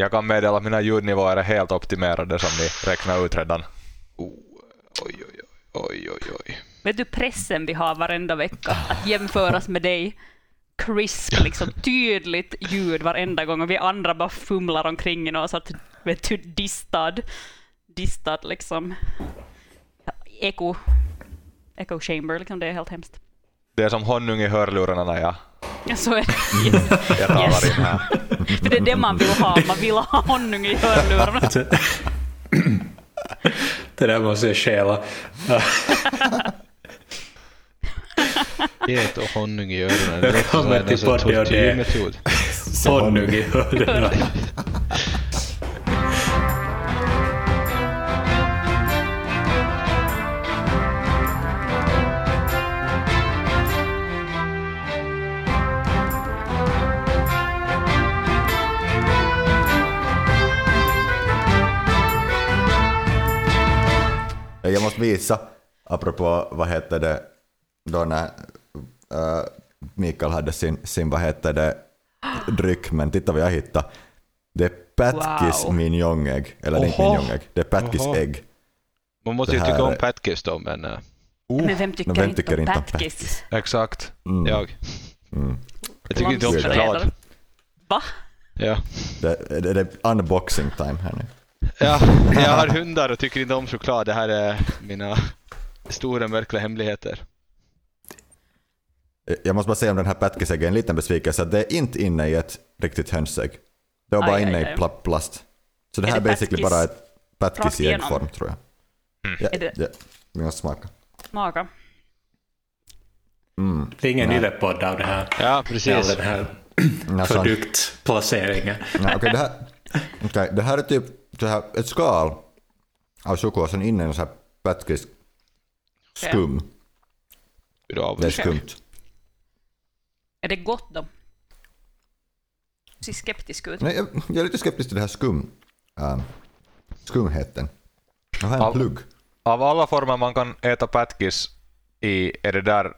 Jag kan meddela att mina ljudnivåer är helt optimerade som ni räknar ut redan. Oh, oj, oj, oj, oj, oj. Vet du pressen vi har varenda vecka att jämföras med dig? Crisp, liksom tydligt ljud varenda gång och vi andra bara fumlar omkring i något så att, vet du, distad, distad liksom eko, echo chamber, liksom det är helt hemskt. Det är som honung i hörlurarna när jag, Ja, så är det. Yes. jag talar Yes. in här. För det är det man vill ha, man vill ha honung i hörlurarna. Det där måste jag stjäla. Get och honung i öronen. Det låter som en tortyrmetod. Honung i hörlurarna. Visa, apropå vad heter det, då när äh, Mikael hade sin, sin vad heter det, dryck, men titta vad jag hittade. Det är Patkis Wow. minjongägg, eller är inte Oho. minjongägg, det är Patkis Oho. ägg. Man måste ju tycka om Patkis då, men Oh, Men vem tycker, vem inte, tycker inte om Patkis? Exakt. Mm. jag. Mm. Jag tycker inte om choklad. Va? Ja. Det, det, det är unboxing time här nu. Ja, jag har hundar och tycker inte om choklad. Det här är mina stora mörkla hemligheter. Jag måste bara säga om den här Patkis-äggen, en liten besvikelse, det är inte inne i ett riktigt hönsägg. Det var bara Aj, aj, inne aj. i pla- plast. Så det Är här är det basically bara ett Patkis rakt i äggform tror jag. Ja, Är det- ja, vi måste smaka. Smaka. Mm. Det är ingen yllepodd av det här. Ja, All precis. den här Nästan. produktplaceringen. Nej, okej, det, här, okej, det här är typ så här, ett skal av choklad, sen inne i en sån här Patkis skum. Du Det är skumt. Är det gott då? Ser skeptisk ut. Nej, jag, jag är lite skeptisk till det här skum, ähm, skumheten. Jag har en Al- plugg. Av alla former man kan äta Patkis i, är det där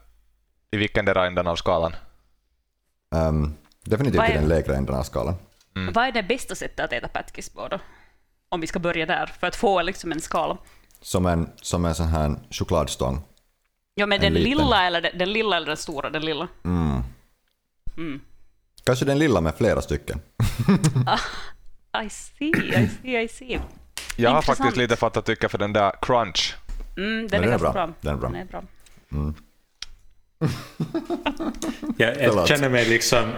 i vilken där änden av skalan? Ähm, definitivt i den lägre änden av skalan. Vad är det bästa sättet att äta Patkis på då? Om vi ska börja där, för att få liksom en skala. Som en, som en sån här chokladstång. Ja, men En den liten. lilla, eller den, den lilla eller den stora? Den lilla. Mm. Mm. Kanske den lilla med flera stycken. I see, I see, I see. Jag har Intressant. faktiskt lite fattat tycka för den där crunch. Mm, den den är är ganska bra. bra. Den är bra. Den är bra. Jag, känner mig liksom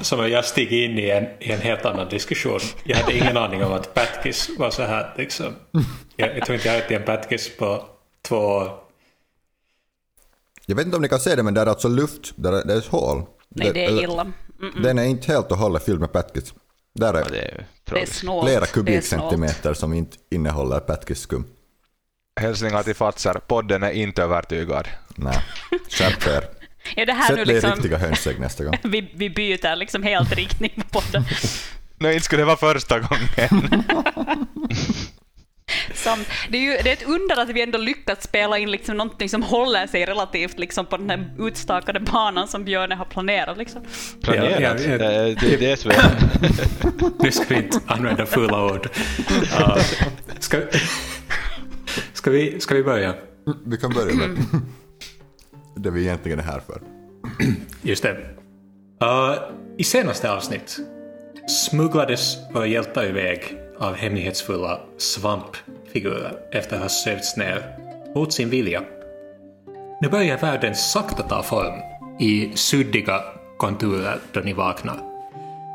som att jag stigit in i en, i en helt annan diskussion. Jag hade ingen aning om att Patkis var så här liksom. Jag, jag tror inte jag har ätit en Patkis på två år. Jag vet inte om ni kan se det, men där är alltså luft, där är, det är ett hål. Nej, det är illa. Mm-mm. Den är inte helt och hållet fylld med Patkis. Där Ja, är det är Det är flera Det är snålt. kubikcentimeter som inte innehåller Patkis-skum. Hälsningar till Fatser, podden är inte övertygad. Nej, skärp er. Är det här nu Sätt dig i liksom... riktiga hönsägg nästa gång. Vi, vi byter liksom helt riktning på podden. Nej, inte skulle det vara första gången. Som, det, är ju, det är ett under att vi ändå lyckats spela in liksom någonting som håller sig relativt liksom på den här utstakade banan som Björne har planerat. Liksom. Planerat. Ja, ja, ja. Det är det, är det som är... Nu ska vi inte använda fulla ord. Uh, ska, ska, vi, ska vi börja? Vi kan börja med det vi egentligen är här för. Just det. Uh, I senaste avsnitt smugglades våra hjältar iväg av hemlighetsfulla svampfigurer efter att ha sövts ner mot sin vilja. Nu börjar världen sakta ta form i suddiga konturer då ni vaknar.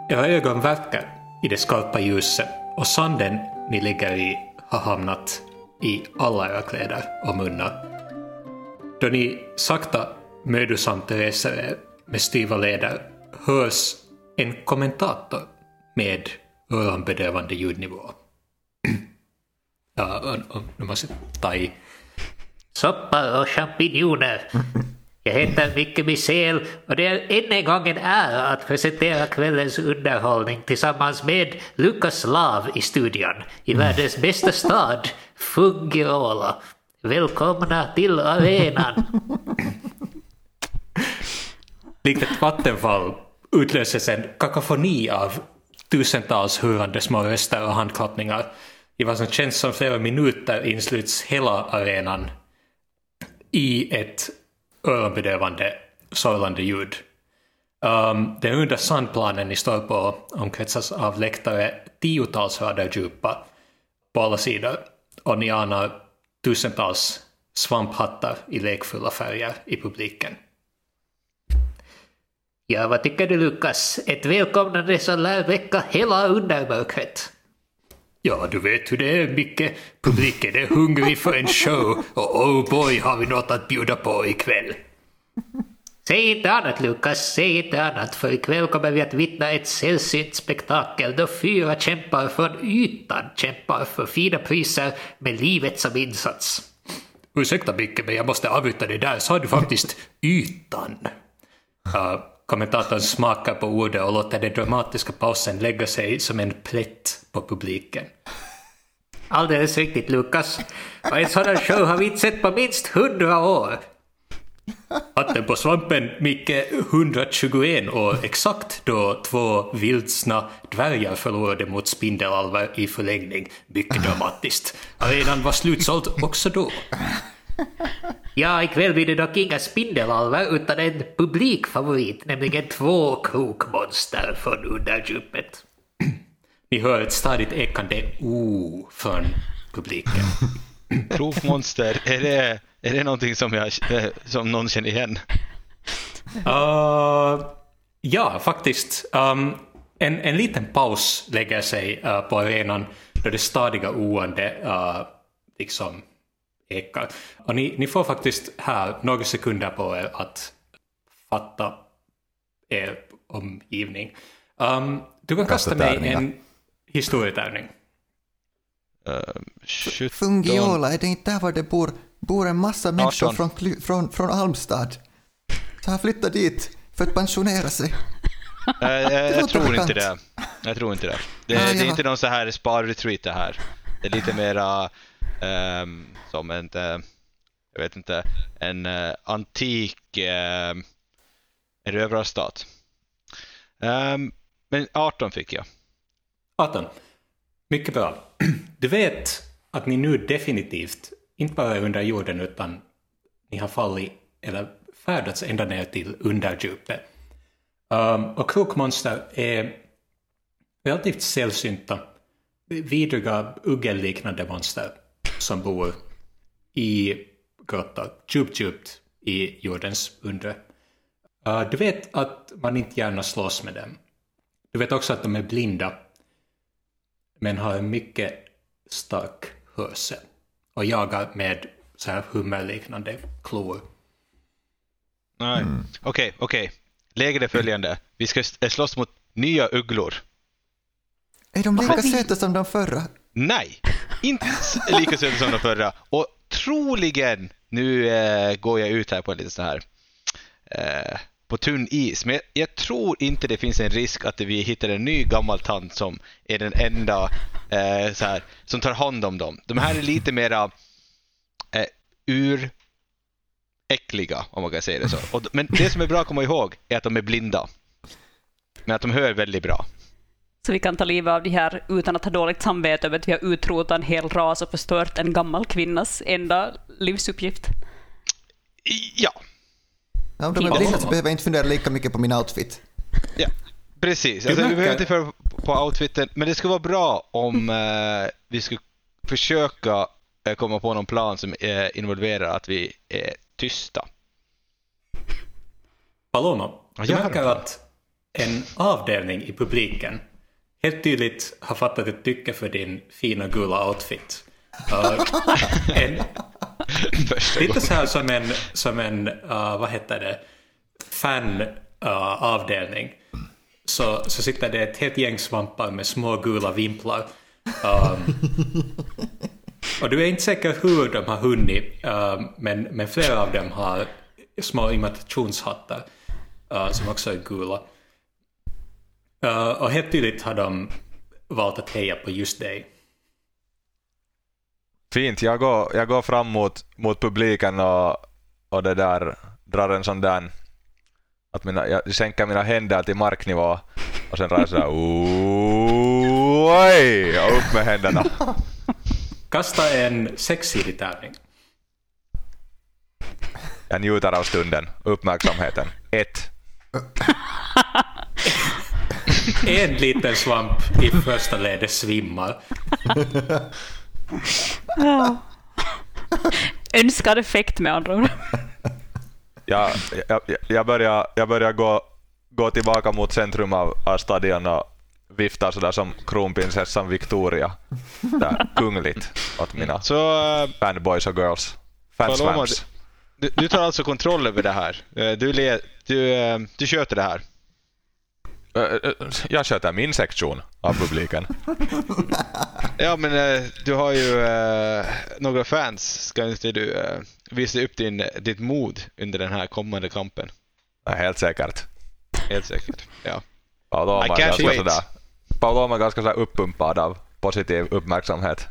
Era ögon verkar i det skarpa ljuset och sanden ni ligger i har hamnat i alla era kläder och munnar. Då ni sakta mödosamt reser er med styva leder hörs en kommentator med öronbedövande ljudnivå. ja, nu måste jag ta i. Soppa och champinjoner. Jag heter Micke Misel och det är än en gång en ära att presentera kvällens underhållning tillsammans med Lukas Lav i studion i världens bästa stad, Fungirola. Välkomna till arenan! Likt ett vattenfall utlöses en kakafoni av tusentals hurrande små röster och handklappningar. I vad som känns som flera minuter insluts hela arenan i ett öronbedövande sorlande ljud. Ehm, um, den runda sandplanen ni står på omkretsas av läktare tiotals rader djupa på alla sidor och ni anar tusentals svamphattar i lekfulla färger i publiken. Ja, vad tycker du Lukas? Ett välkomnande som lär väcka hela undermörkret. Ja, du vet hur det är, Micke. Publiken är hungrig för en show och oh boy har vi något att bjuda på ikväll. Säg inte annat Lukas, säg inte annat, för ikväll kommer vi att vittna ett sällsynt spektakel då fyra kämpar från ytan kämpar för fina priser med livet som insats. Ursäkta Micke, men jag måste avbryta dig där, sa du faktiskt ytan? Uh, kommentatorn smakar på ordet och låter den dramatiska pausen lägga sig som en plätt på publiken. Alldeles riktigt Lukas, och en sådan show har vi inte sett på minst hundra år. Hatten på svampen, Micke, 121 år exakt då två vildsna dvärgar förlorade mot spindelalvar i förlängning. Mycket dramatiskt. Arenan var slutsåld också då. Ja, ikväll blir det dock inga spindelalvar utan en publikfavorit, nämligen två krokmonster från underdjupet. Ni hör ett stadigt ekande o från publiken. Krokmonster, är det, är det någonting som, jag, eh, som någon känner igen? Uh, ja, faktiskt. Um, en, en liten paus lägger sig uh, på arenan då det stadiga oande uh, liksom ekar. Och ni, ni får faktiskt här några sekunder på er att fatta er omgivning. Um, du kan kasta mig tärningar. en historietärning. Uh, 17. Fungiola, är det inte där var det bor, bor en massa människor 18. från, från, från Almstad? Så han flyttat dit för att pensionera sig. Eh, eh, jag låter tror inte det. Jag tror inte det. Det, Ah, det är ja. inte någon så här spa-retreat det här. Det är lite mera ehm, som en, eh, jag vet inte, en eh, antik uh, erövrarstat. Ehm, men 18 fick jag. 18. Mycket bra. Du vet att ni nu definitivt, inte bara är under jorden, utan ni har fallit eller färdats ända ner till underdjupet. Um, och krokmonster är relativt sällsynta, vidriga uggelliknande monster som bor i grottor, djupt, djupt i jordens undre. Uh, du vet att man inte gärna slåss med dem. Du vet också att de är blinda men har en mycket stark hörsel och jagar med så här hummerliknande klor. Nej. Okej, okej. Läget är följande. Vi ska slåss mot nya ugglor. Är de lika söta som de förra? Nej, inte lika söta som de förra. Och troligen, nu eh, går jag ut här på en lite så här eh, på tunn is, men jag, jag tror inte det finns en risk att vi hittar en ny gammal tant som är den enda eh, så här, som tar hand om dem. De här är lite mera eh, ur äckliga, om man kan säga det så. Och, men det som är bra att komma ihåg är att de är blinda. Men att de hör väldigt bra. Så vi kan ta livet av de här utan att ha dåligt samvete över att vi har utrotat en hel ras och förstört en gammal kvinnas enda livsuppgift. Ja, Ja, de är blinda så behöver jag inte fundera lika mycket på min outfit. Ja, precis. Du Alltså, vi behöver inte för på outfiten, men det skulle vara bra om eh, vi skulle försöka eh, komma på någon plan som eh, involverar att vi är tysta. Paloma, Ja, du jag märker att en avdelning i publiken helt tydligt har fattat ett tycke för din fina gula outfit. Uh, en, lite så här som en, som en uh, vad heter det, fan-avdelning. så, så sitter det ett helt gäng svampar med små gula vimplar. Um, och du är inte säker hur de har hunnit, um, men, men flera av dem har små imitationshattar uh, som också är gula. Uh, och helt tydligt har de valt att heja på just dig. Fint, jag går, jag går fram mot, mot publiken och, och det där drar en sån där att mina, jag sänker mina händer till marknivå Och sen reser jag oj, och upp med händerna. Kasta en sexsidig tärning. Jag njuter av stunden, uppmärksamheten. Ett. En liten svamp i första ledet svimmar. Önskad effekt med andra ord. Jag, jag, jag börjar, jag börjar gå, gå tillbaka mot centrum av, av stadion och viftar sådär som kronprinsessan Victoria. Där, kungligt åt mina Så uh, fanboys och girls. Fansvamps. du, du tar alltså kontroll över det här. Eh, Du, le, du, eh, du sköter det här. Jag sköter min sektion av publiken. Ja, men eh, du har ju eh, några fans. Ska inte du eh, visa upp din, ditt mod under den här kommande kampen? Ja, Helt säkert. Helt säkert. Ja. I är ganska sådär, uppumpad av positiv uppmärksamhet.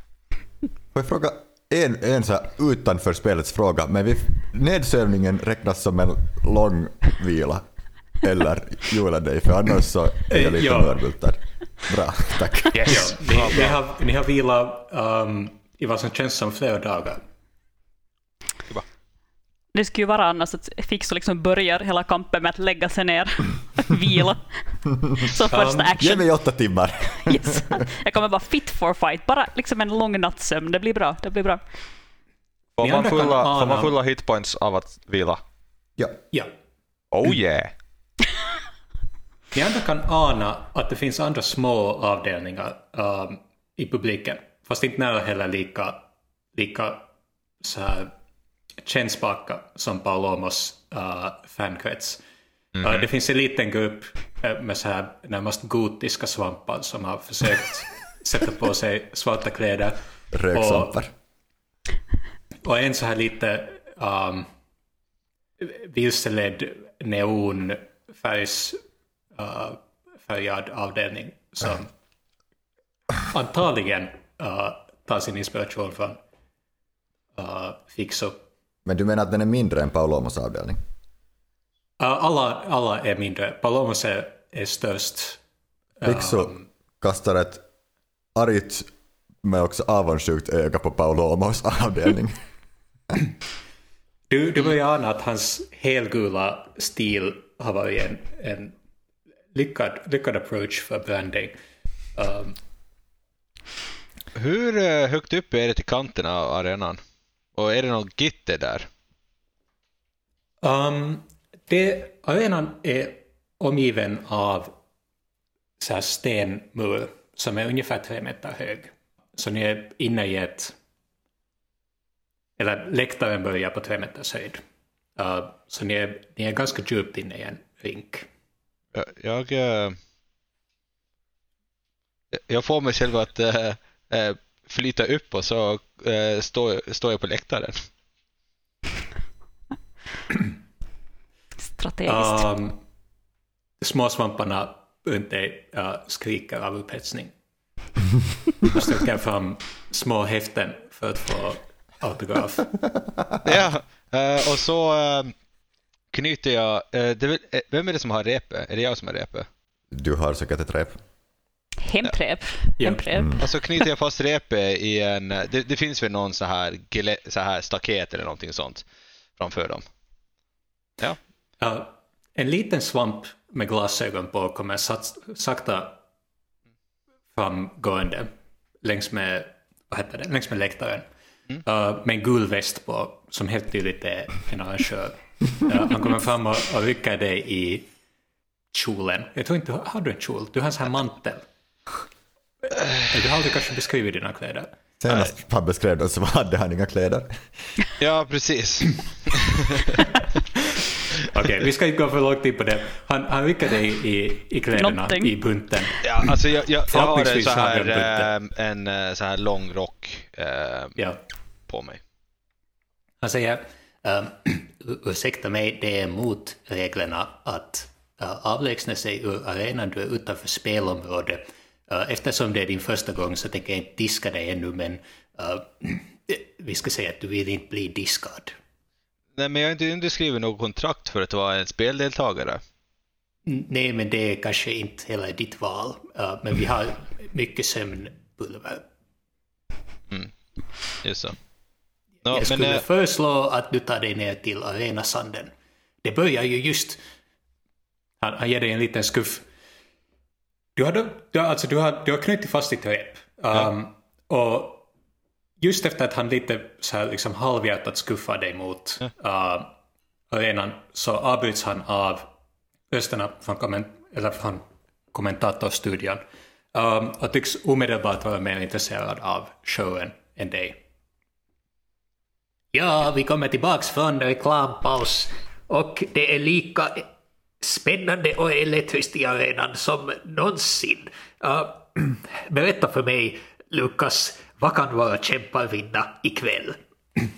Får jag fråga en, en så utanför spelets fråga, men vi, nedsövningen räknas som en lång vila? Eller Joel dig, för annars så är jag lite Ja. mörbultad. Bra, tack. Ja, ni, ni, har, ni har vilat um, i vad som känns som flera dagar. Det skulle ju vara annars att Fixo liksom börjar hela kampen med att lägga sig ner, vila. Som första Ge action. mig åtta timmar. Yes. Jag kommer vara fit for fight, bara liksom en lång nattsömn. Det blir bra. Det blir bra. Får man, fulla, får ana- man fulla hitpoints av att vila? Ja. Ja. Oh yeah! Ni andra kan ana att det finns andra små avdelningar um, i publiken, fast inte nära heller lika, lika så här kännspaka som Palomos uh, fankrets. Uh, det finns en liten grupp uh, med så här närmast gotiska svampar som har försökt sätta på sig svarta kläder. Röksvampar. Och en så här lite um, vilseledd neonfärgs uh, färgad avdelning som antagligen uh, tar sin inspiration från uh, Fixo. Men du menar att den är mindre än Paulomos avdelning? Uh, alla, alla är mindre. Palomos är, är störst. Fixo kastar ett argt men också avundsjukt öga på Paulomos avdelning. Du, du börjar ana att hans helgula stil har varit en, en lyckad, lyckad approach för branding. Um, Hur eh, högt upp är det till kanten av arenan? Och är det någon gitter där? Um, det, arenan är omgiven av så här stenmur som är ungefär tre meter hög. Så ni är inne i ett... Eller läktaren börjar på tre meters höjd. Uh, så ni är, ni är ganska djupt inne i en rink. Jag, jag, eh, jag får mig själv att eh, flyta upp och så eh, står, står jag på läktaren. Strategiskt. Um, småsvamparna runt dig uh, skriker av upphetsning. Och sträcker fram små häften för att få autograf. Ja, och så knyter jag... eh, det eh, vem är det som har repet? Är det jag som har repet? Du har säkert ett rep. Hemtrep. Ja. Hemtrep. Och så knyter jag fast repet i en... Det, det finns väl någon så här, så här staket eller någonting sånt framför dem. Ja, Ja, en liten svamp med glasögon på kommer sakta framgående längs med, vad heter det, längs med läktaren. Uh, med en gul väst på som helt tydligt är en arrangör. Uh, han kommer fram och, och rycker dig i kjolen. Jag tror inte, har du en kjol? Du har en sån här mantel. Du har aldrig kanske beskrivit dina kläder. Senast han beskrev den så hade han inga kläder. ja precis. Okej, vi ska inte gå för långt in på det. Han, han rycker dig i, i kläderna, Någonting. i bunten. Ja, alltså jag, jag, jag har en så har här, vi en eh, en eh, så här lång rock eh, Ja. på mig. Han säger um, ursäkta mig, det är mot reglerna att uh, avlägsna sig ur arenan du är utanför spelområdet. Uh, eftersom det är din första gång så tänker jag inte diska dig ännu men uh, vi ska säga att du vill inte bli diskad. Nej, men jag har inte underskrivit något kontrakt för att vara en speldeltagare. Nej, men det är kanske inte heller ditt val. Uh, men vi har mycket sömnpulver. Just så. Jag No, skulle men, eh, föreslå att du tar dig ner till Arenasanden. Det börjar ju just... Han, han ger dig en liten skuff. Du har, du har, alltså, du har, du har knutit fast ditt rep. Um, Och just efter att han lite så här liksom halvhjärtat skuffar dig mot uh, arenan så avbryts han av rösterna från, komment eller från kommentatorstudion um, och tycks omedelbart vara mer intresserad av showen än dig. Ja, vi kommer tillbaks från reklampaus och det är lika spännande och elektriskt i arenan som någonsin. Uh, berätta för mig, Lukas, vad kan våra kämpar vinna ikväll?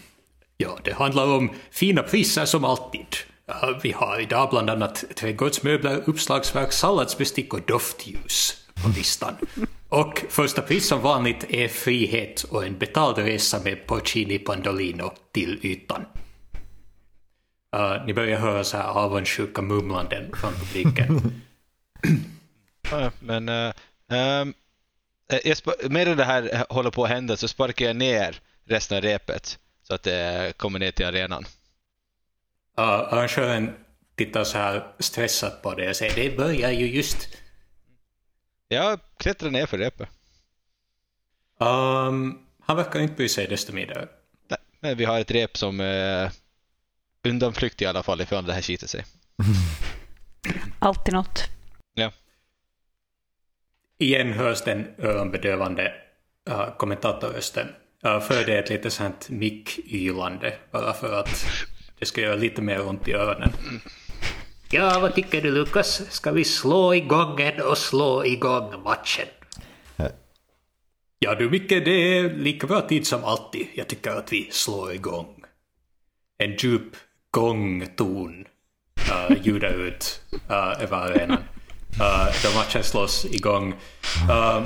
Ja, det handlar om fina priser som alltid. Ja, vi har idag bland annat trädgårdsmöbler, uppslagsverk, salladsbestick och doftljus på listan. Och första pris som vanligt är frihet och en betald resa med porcini pandolino till ytan. Uh, ni börjar höra så här avundsjuka mumlanden från publiken. Ja, men uh, um, medan det här håller på att hända så sparkar jag ner resten av repet så att det kommer ner till arenan. Uh, arrangören tittar så här stressat på det och säger det börjar ju just. Jag klättrar ner för repet. Um, han verkar inte bry sig desto mindre. Nej, Men vi har ett rep som är undanflykt i alla fall ifrån det här skiter sig. Alltid något. Ja. Igen hörs den öronbedövande uh, kommentatorrösten. Uh, för det är ett lite sånt mick-ylande bara för att det ska göra lite mer ont i öronen. Ja, vad tycker du Lukas? Ska vi slå igång en och slå igång matchen? Ja du Micke, det är lika bra tid som alltid. Jag tycker att vi slår igång. En djup gångton uh, ljudar ut uh, över arenan. Uh, då matchen slås igång. Uh,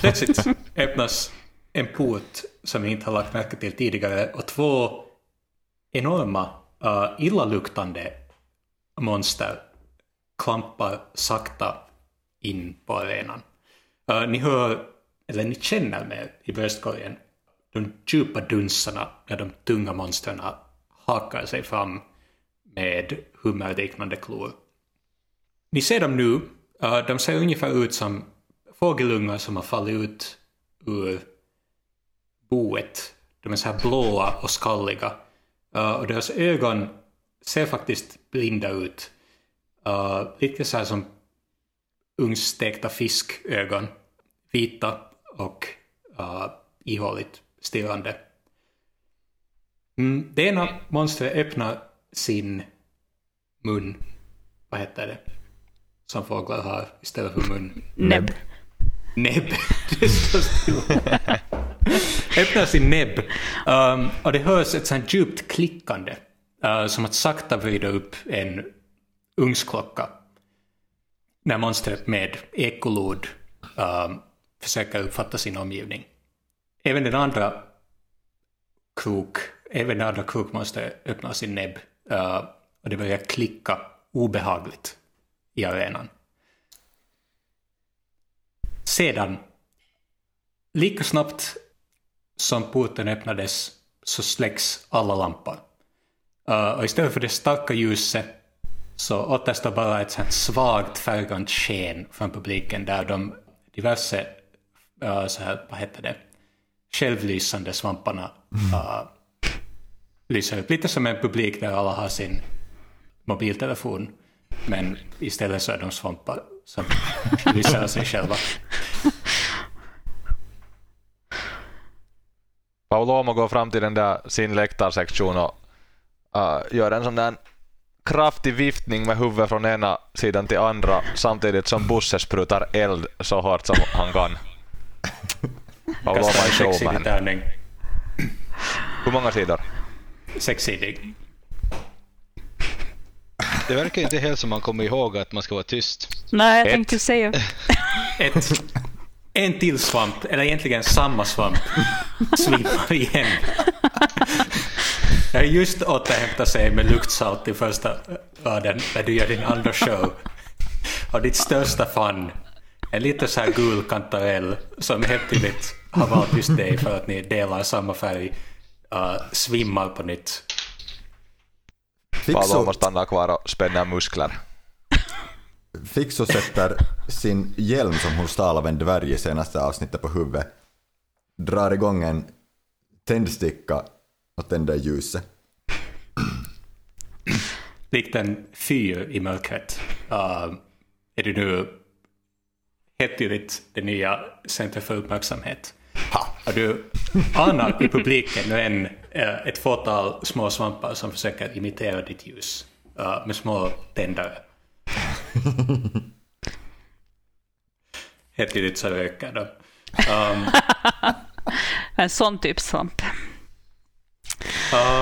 plötsligt öppnas en port som vi inte har lagt märke till tidigare och två enorma, uh, illaluktande monster klampar sakta in på arenan. Uh, ni hör, eller ni känner med i bröstkorgen de djupa dunsarna när de tunga monstren hakar sig fram med hummerliknande klor. Ni ser dem nu. Uh, de ser ungefär ut som fågelungar som har fallit ut ur boet. De är så här blåa och skalliga. Uh, och deras ögon ser faktiskt blinda ut. Uh, lite så här som ugnsstekta fiskögon. Vita och uh, ihåligt stirrande. Mm, det ena monstret öppnar sin mun. Vad heter det? Som fåglar har istället för mun. Näbb. Näbb. Det står still. Öppnar sin näbb. Um, och det hörs ett sånt djupt klickande uh, som att sakta vrida upp en ugnsklocka. När monstret med ekolod uh, försöker uppfatta sin omgivning. Även den andra krok, även den andra krok måste öppna sin näbb uh, och det börjar klicka obehagligt i arenan. Sedan, lika snabbt som porten öppnades så släcks alla lampor. Uh, och istället för det starka ljuset så återstår bara ett sånt svagt färggrant sken från publiken där de diverse uh, så här, vad heter det, självlysande svamparna uh, lyser upp. Lite som en publik där alla har sin mobiltelefon men istället så är de svampar som lyser av sig själva. Paulomo går fram till den där sin läktarsektion och uh, gör en sån där kraftig viftning med huvudet från ena sidan till andra samtidigt som Bosse sprutar eld så hårt som han kan. Kastar är showman. tärning. Hur många sidor? Sexsidig. Det verkar inte helt som man kommer ihåg att man ska vara tyst. Nej, jag Ett. tänkte säga. Ett, en till svamp, eller egentligen samma svamp, svimmar igen. Jag har just återhämtat sig med luktsalt i första raden när du gör din andra show. och ditt största fan. En lite så här gul kantarell som helt tydligt har valt just dig för att ni delar samma färg. Uh, svimmar på nytt. Paolo Fixo, stannar kvar och spänner muskler. Fixo sätter sin hjälm som hon stal av en dvärg i senaste avsnittet på huvudet, drar igång en tändsticka och tänder ljuset. Likt en fyr i mörkret uh, är du nu helt tydligt det nya centret för uppmärksamhet. Och du anar i publiken nu en, eh, ett fåtal små svampar som försöker imitera ditt ljus uh, med små tändare. Helt tydligt så röker de. Um, En sån typ svamp.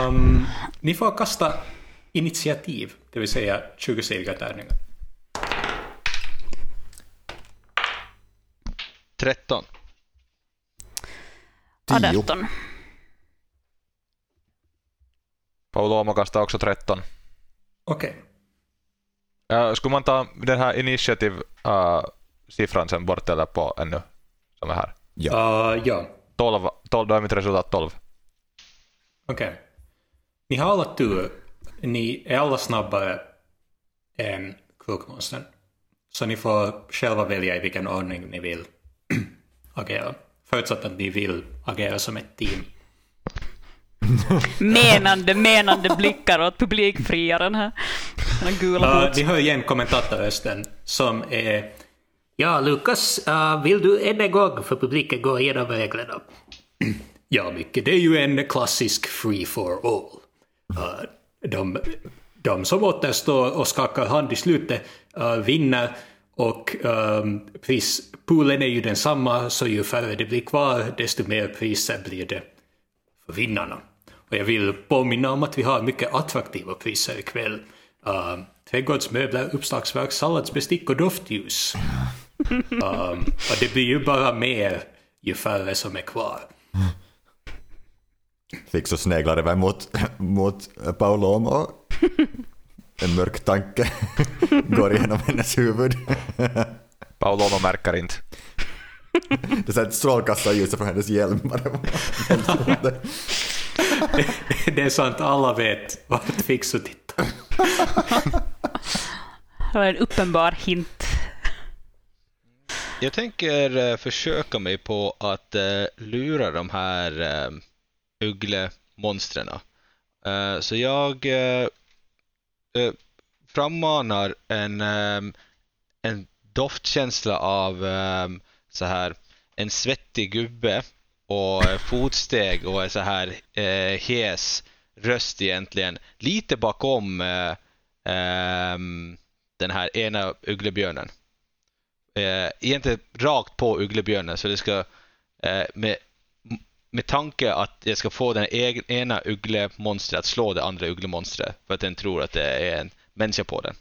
Um, ni får kasta initiativ, det vill säga 20-sidiga tärningar. 13. Tio. 18. Paolo kastar också 13. Okej. Ja, skulle man ta den här initiativ-siffran sen bort eller på ännu? Som är här. Ja. Uh, ja, 12, 12 då är mitt resultat 12. Okej. Ni har alla tur. Ni är alla snabbare än krokmonstern. Så ni får själva välja i vilken ordning ni vill agera. Förutsatt att ni vill agera som ett team. Menande, menande blickar åt publikfriaren här. Den här gula Uh, ni hör igen kommentatorrösten som är Ja, Lukas, uh, vill du än en gång för publiken gå igenom reglerna? ja, Micke, det är ju en klassisk free for all. Uh, de, de som återstår och skakar hand i slutet uh, vinner och um, prispoolen är ju densamma, så ju färre det blir kvar, desto mer priser blir det för vinnarna. Och jag vill påminna om att vi har mycket attraktiva priser ikväll. Uh, trädgårdsmöbler, uppslagsverk, salladsbestick och doftljus. Um, och det blir ju bara mer ju färre som är kvar. Fixo sneglar över mot, mot Paulomo. En mörk tanke går igenom hennes huvud. Paolo märker inte. Det är så här ett strålkastarljus från hennes hjälm. bara. Det är sant, alla vet vart Fixo tittar. Det var en uppenbar hint. Jag tänker eh, försöka mig på att eh, lura de här eh, ugglemonstren. Uh, så jag uh, uh, frammanar en, um, en doftkänsla av um, så här en svettig gubbe och fotsteg och en så här uh, hes röst egentligen. Lite bakom eh, ehm, den här ena ugglebjörnen eh, egentligen rakt på ugglebjörnen så det ska med, med tanke att jag ska få den ena ugglemonstret att slå det andra ugglemonstret för att den tror att det är en människa på den.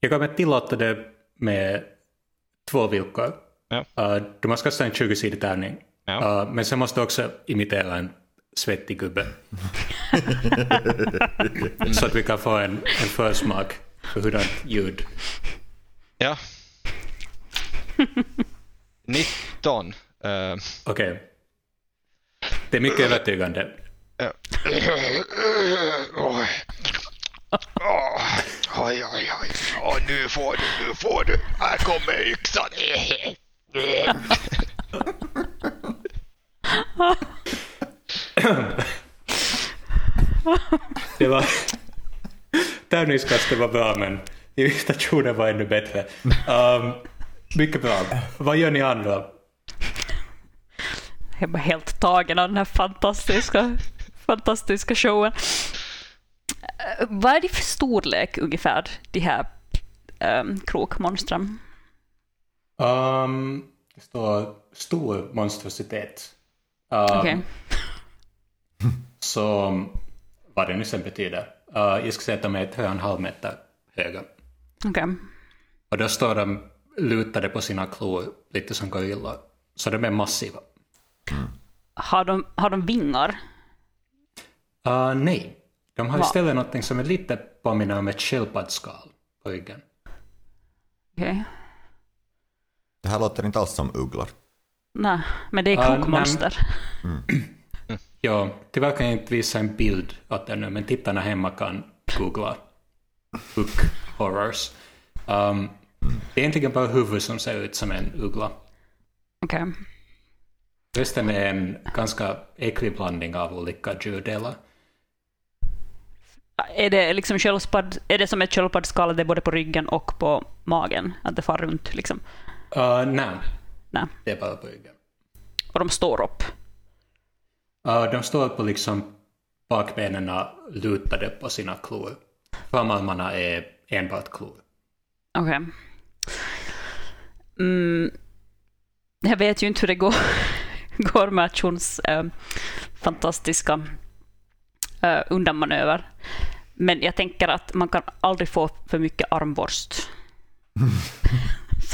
Jag kommer tillåta det med två villkor. Ja. Uh, du måste kasta en 20-sidig tärning. Ja. Uh, men sen måste du också imitera en svettig gubbe. Så att vi kan få en, en försmak för hurdant ljud. Ja. 19. Okej. Det är mycket övertygande. ja. Oj, oj, oj. Ja, nu får du, nu får du. Här kommer yxan. Det var... Tärningskastet var bra men imitationen var ännu bättre. Um, mycket bra. Vad gör ni andra? Jag bara helt tagen av den här fantastiska, fantastiska showen. Eh, Vad är det för storlek ungefär, de här um, krokmonstren? Um, det står stor monstrositet. Um, Okej. Så vad det nu sen betyder. Uh, jag ska säga att de är 3,5 meter höga. Okej. Och då står de lutade på sina klor, lite som gorillor. Så de är massiva. Har, de, har de vingar? Uh, nej, de har Va? istället något som är lite påminner om ett sköldpaddsskal på ryggen. Okej. Det här låter inte alls som ugglor. Nej, men det är Ah, krokmonster. Ja, tyvärr kan jag inte visa en bild åt er nu, men tittarna hemma kan googla Hook Horrors. Um, det är egentligen bara huvudet som ser ut som en uggla. Okej. Resten är en ganska äcklig blandning av olika djurdelar. Är det liksom sköldpadd, är det som ett sköldpaddsskal, det är både på ryggen och på magen? Att det far runt liksom? Uh, nej, Nej. det är bara på ryggen. Och de står upp. Uh, de står på liksom bakbenen lutade på sina klor. Framarmarna är enbart klor. Okej. Mm, jag vet ju inte hur det går, går med Chons eh, fantastiska eh, undanmanöver. Men jag tänker att man kan aldrig få för mycket armborst.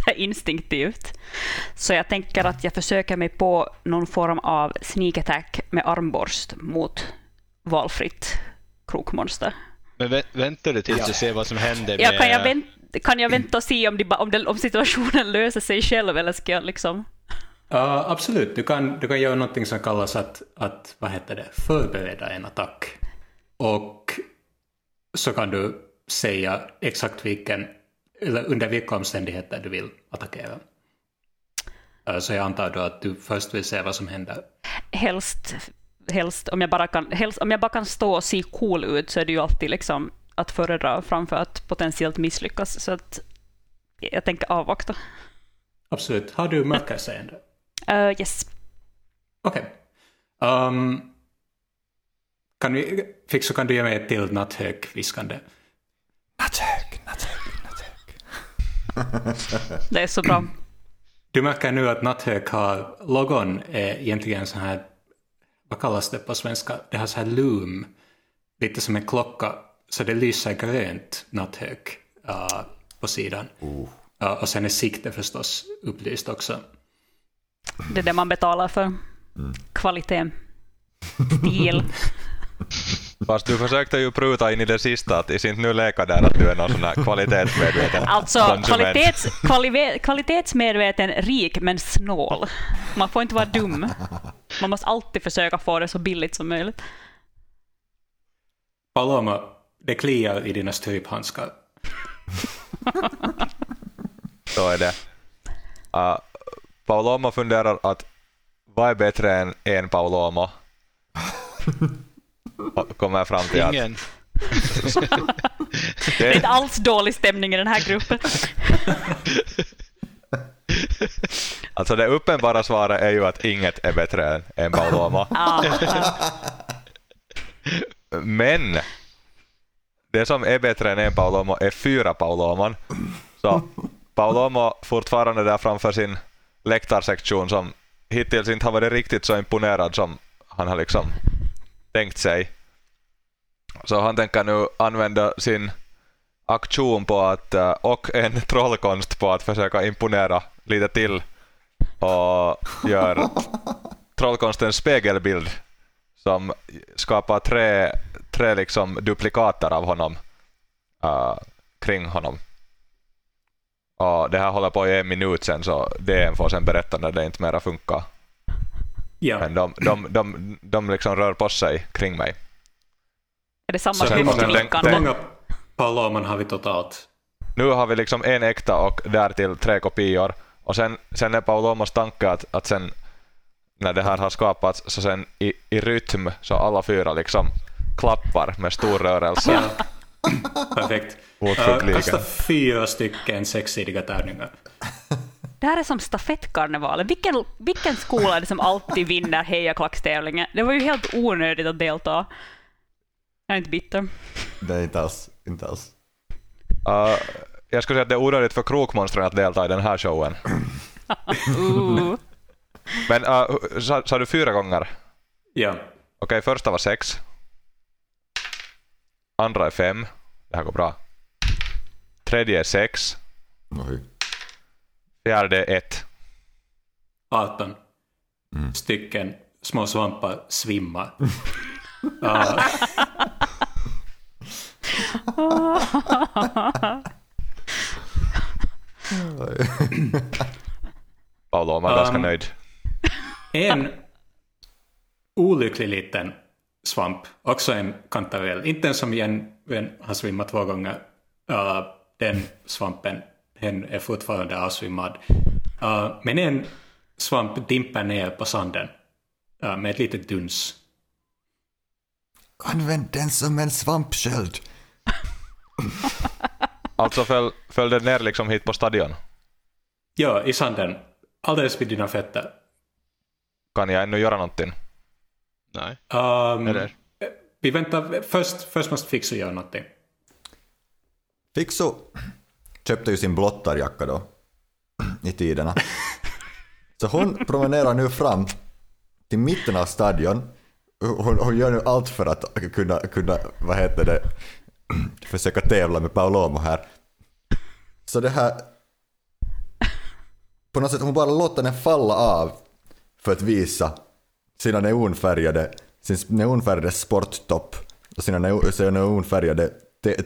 Så instinktivt. Så jag tänker att jag försöker mig på någon form av sneak attack med armborst mot valfritt krokmonster. Men vä väntar du tills du ser vad som händer med... Ja, kan, jag vänt, kan jag vänta och se om, de, om, det, om situationen löser sig själv eller ska jag liksom... Uh, absolut, du kan, du kan göra någonting som kallas att, att vad heter det, förbereda en attack. Och så kan du säga exakt vilken, eller under vilka omständigheter du vill attackera. Uh, så jag antar då att du först vill se vad som händer. Helst, helst, om jag bara kan, helst, om jag bara kan stå och se cool ut så är det ju alltid liksom att föredra framför att potentiellt misslyckas. Så att jag tänker avvakta. Absolut. Har du mörkerseende? Uh, yes. Okej. Um, kan vi, Fixo, kan du ge mig ett till natthög-viskande? Natthög, natthög, natthög. Det är så bra. Du märker nu att natthög har, logon är egentligen så här, vad kallas det på svenska? Det har så här loom, lite som en klocka, så det lyser grönt natthög uh, på sidan. Uh, och sen är sikte förstås upplyst också. Det är det man betalar för. Kvalitet. Stil. Fast du försökte ju pruta in i det sista att i inte nu leka där att du är någon sån här kvalitetsmedveten Alltså kvalitets, kvalitetsmedveten, rik men snål. Man får inte vara dum. Man måste alltid försöka få det så billigt som möjligt. Paloma, det kliar i dina stryphandskar. Så är det. Uh, Paulomo funderar att vad är bättre än en Paulomo? Och kommer fram till att Ingen. Det är inte alls dålig stämning i den här gruppen. alltså det uppenbara svaret är ju att inget är bättre än en ja. Men det som är bättre än en Paulomo är fyra Paulomon. Så Paulomo fortfarande där framför sin läktarsektion som hittills inte har varit riktigt så imponerad som han har liksom tänkt sig. Så han tänker nu använda sin aktion på att, eh, och en trollkonst på att försöka imponera lite till och gör trollkonstens spegelbild som skapar tre, tre liksom duplikater av honom uh, kring honom. Och det här håller på i en minut sen så DN får sen berätta när det inte mera funkar. Ja, Men de, de, de, de liksom rör på sig kring mig. Är det samma Så många- den- hur många Paloman har vi totalt? Nu har vi liksom en äkta och därtill tre kopior. Och sen, sen är Paulomos tanke att, att sen när det här har skapats så sen i, i rytm så alla fyra liksom klappar med stor rörelse Perfekt. Uh, kasta fyra stycken sexsidiga tärningar. Det här är som stafettkarnevalen. Vilken, vilken skola är det som alltid vinner hejaklackstävlingen? Det var ju helt onödigt att delta. Jag är inte bitter. Det är inte alls, inte alls. Uh, jag skulle säga att det är onödigt för krokmonstren att delta i den här showen. Uh. Men uh, sa, sa du fyra gånger? Ja. Okej, första var sex. Andra är fem. Det här går bra. Tredje är sex. Oj. Fjärde är ett. 18 stycken små svampar svimmar. Uh, Paolo var ganska Um, nöjd. En olycklig liten svamp, också en kantarell, inte en som en har svimmat två gånger. Uh, den svampen, den är fortfarande avsvimmad. Uh, men en svamp dimper ner på sanden uh, med ett litet duns. Använd den som en svampsköld. Alltså föll, föll det ner liksom hit på stadion? Ja, i sanden, alldeles vid dina fötter. Kan jag ännu göra någonting? Nej. Um, Eller? Vi väntar, först, först måste Fixo göra någonting. Fixo köpte ju sin blottarjacka då i tiderna. Så hon promenerar nu fram till mitten av stadion. Hon, hon gör nu allt för att kunna, kunna vad heter det, försöka tävla med Paulomo här. Så det här... På något sätt, hon bara låter den falla av för att visa sina neonfärgade, sin neonfärgade sporttopp och sina, sina neonfärgade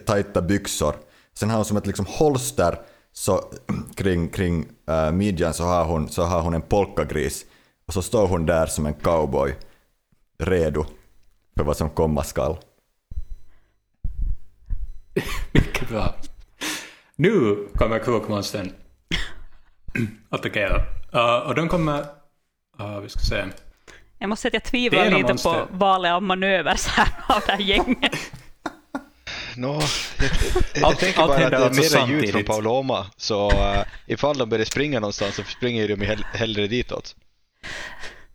tajta byxor. Sen har hon som ett liksom holster så kring, kring äh, midjan så har, hon, så har hon en polkagris och så står hon där som en cowboy redo för vad som komma skall. Mycket bra. Nu kommer krokmonstern attackera. Uh, och de kommer... Uh, vi ska se. Jag måste säga att jag tvivlar lite monster. på valet av manövers här av det här gänget. Nå, jag, jag, Allt- tänker bara att det är alltså mera ljud från. Pauloma, så uh, ifall de börjar springa någonstans så springer de hell- hellre ditåt.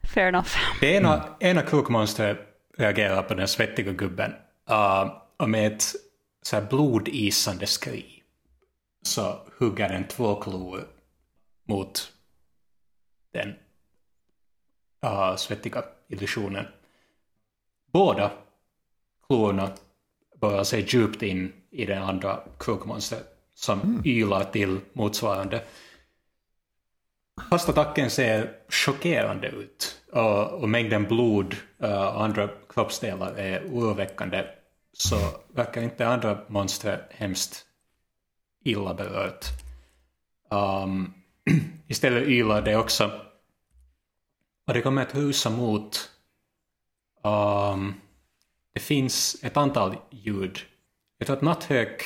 Fair enough. Det ena, ena krokmonstret reagerar på den svettiga gubben uh, och med ett så här blodisande skri så hugger den två klor mot den uh, svettiga illusionen. Båda klorna borrar sig djupt in i den andra krokmonstret som ylar till motsvarande. Fast attacken ser chockerande ut och, och mängden blod eh, och andra kroppsdelar är oroväckande så verkar inte andra monster hemskt illa berört. Um, istället ylar det också och det kommer att rusa mot um, det finns ett antal ljud. Jag tror att natthök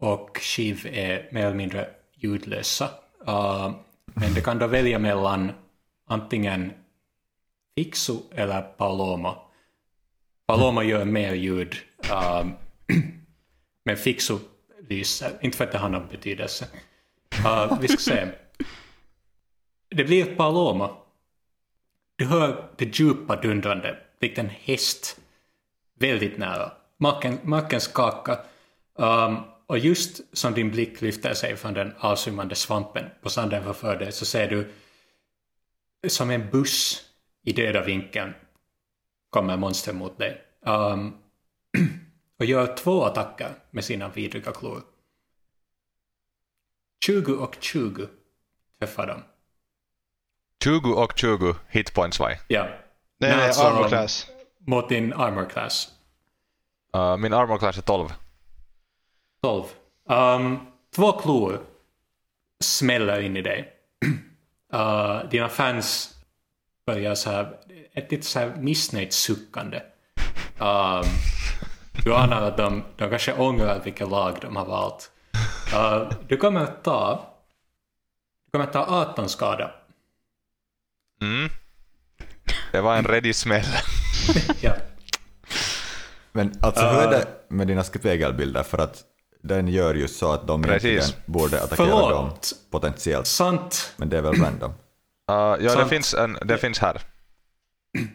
och skiv är mer eller mindre ljudlösa. Uh, men det kan då välja mellan antingen Fixu eller Palomo. Palomo gör mer ljud, um, men Fixu lyser. Inte för att det har någon betydelse. Uh, vi ska se. Det blir Palomo. Du hör det djupa dundrande, likt en häst, väldigt nära. Marken, marken skakar. Um, ehm, och just som din blick lyfter sig från den avsvimmande svampen på sanden framför dig så ser du som en buss i döda vinkeln kommer monster mot dig. Um, och gör två attacker med sina vidriga klor. 20 och 20 träffar dem. 20 och 20 hitpoints vai? Ja. Nej, Nej, alltså- armor class. Mot din armor class. Uh, min armor class är 12. 12. Um, två klor smäller in i dig. Uh, dina fans börjar så här, ett lite så här missnöjt suckande. Um, du anar att de, de kanske ångrar vilket lag de har valt. Uh, du kommer att ta du kommer att ta 18 skada. Mm. Det var en ready smäll. Ja. Men alltså hur är det med dina spegelbilder? För att den gör ju så att de Precis. egentligen borde attackera Förlåt. dem potentiellt. Sant. Men det är väl random. Uh, ja, det finns, en, det finns här.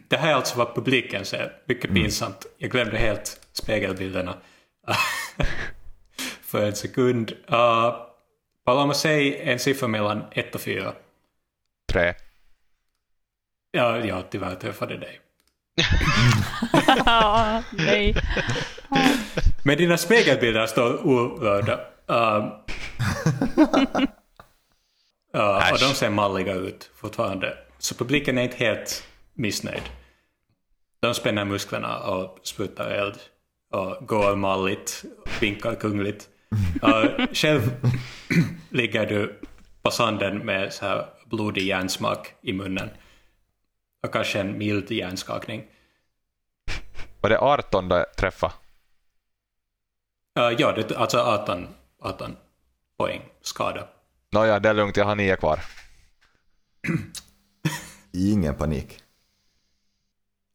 Det här är alltså vad publiken ser. Mycket pinsamt. Jag glömde helt spegelbilderna. För en sekund. Uh, Paloma, säg en siffra mellan 1 och 4. Tre. Ja, jag tyvärr träffade dig. Nej. Men dina spegelbilder står orörda. Uh, uh, och de ser malliga ut fortfarande. Så publiken är inte helt missnöjd. De spänner musklerna och sprutar eld. Och går malligt, vinkar kungligt. Uh, själv ligger du på sanden med så här blodig järnsmak i munnen. Och kanske en mild hjärnskakning. Var det 18 det träffade? Uh, ja, det, alltså 18, 18 poäng skada. Nåja, det är lugnt, jag har nio kvar. Ingen panik.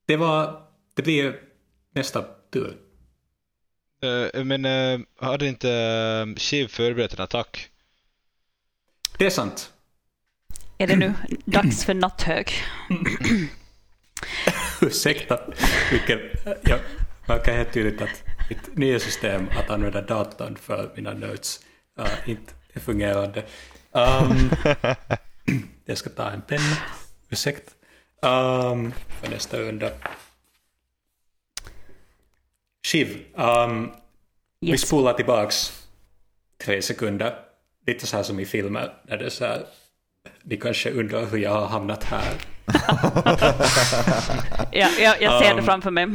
Det var... Det blir nästa tur. Eh, men uh, hade inte uh, Shiv förberett en attack? Det är sant. Är det nu dags för natthög? Ursäkta. Vilken, jag märker helt tydligt att mitt nya system att använda datorn för mina notes uh, inte är fungerande. Um, jag ska ta en penna. Ursäkta. Um, för nästa runda. Shiv, um, vi Yes. spolar tillbaks tre sekunder. Lite så här som i filmer. När det är så här, ni kanske undrar hur jag har hamnat här. Ja, jag, jag ser det Um, framför mig.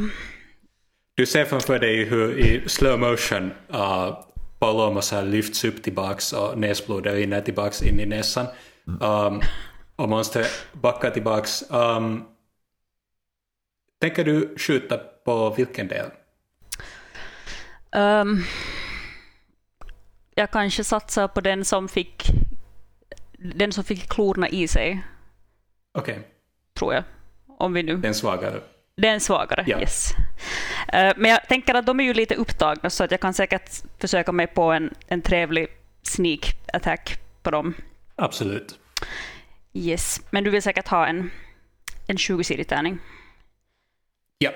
Du ser framför dig hur i slow motion uh, Paloma så här lyfts upp tillbaks och näsblodet rinner tillbaks in i näsan. Um, och monstret backar tillbaks. Um, tänker du skjuta på vilken del? Ehm, jag kanske satsar på den som fick den som fick klorna i sig, Okej, tror jag. Om vi nu... den svagare. Den svagare, Ja. yes. Eh, men jag tänker att de är ju lite upptagna så att jag kan säkert försöka mig på en, en trevlig sneak attack på dem. Absolut. Yes. Men du vill säkert ha en, en 20-sidig tärning. Ja,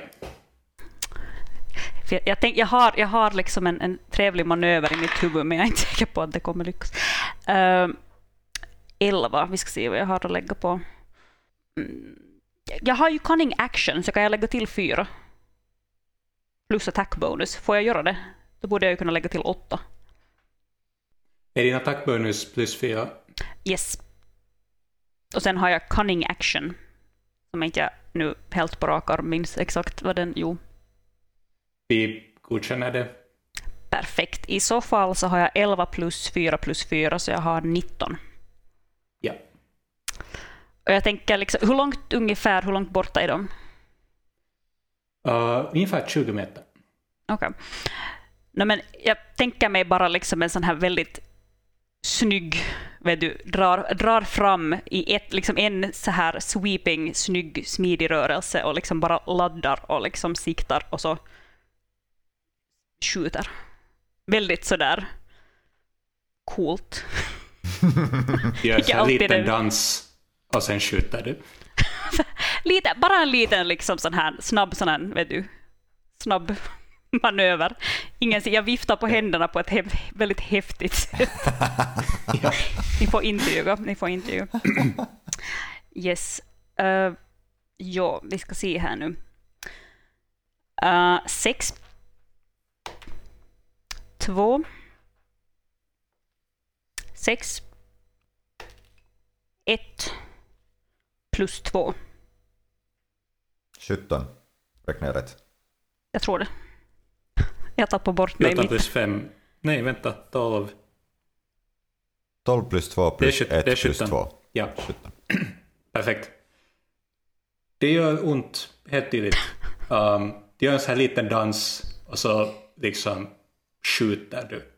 För jag, jag, tänk, jag, har, jag har liksom en, en trevlig manöver i mitt huvud, men jag är inte säker på att det kommer lyckas. Uh, 11, vi ska se vad jag har att lägga på. Mm, jag har ju cunning action, så kan jag lägga till 4. Plus attack bonus. Får jag göra det? Då borde jag ju kunna lägga till 8. är din attackbonus plus fyra? Yes. Och sen har jag cunning action. Som inte jag nu helt på rak arm minns exakt vad den... Jo, Vi godkänner det. perfekt. I så fall så har jag 11 plus 4 plus 4, så jag har 19. Och jag tänker, liksom, hur långt ungefär, hur långt borta är de? Uh, ungefär 20 meter. Okej. Nej, men jag tänker mig bara liksom en sån här väldigt snygg, vet du, drar, drar fram i ett, liksom en så här sweeping, snygg, smidig rörelse och liksom bara laddar och liksom siktar och så skjuter. Väldigt sådär coolt. Gör alltid liten dans och sen skjuter du. Lite, bara en liten liksom sån här snabb sån här, vet du, snabb manöver. Ingen, jag viftar på händerna på ett he väldigt häftigt sätt. Ni får intyga. Ni får intyga. Yes. Uh, ja, vi ska se här nu. Uh, sex. Två. Sex. Ett. Plus två. 17. Räknar jag rätt? Jag tror det. Jag tappar bort mig 14 mitt. plus 5. Nej, vänta. 12. 12 plus 2 Det är plus sjut- 1 det är plus 17. 2. Ja, 17. perfekt. Det gör ont, helt tydligt. Um, det gör en sån här liten dans och så liksom skjuter du.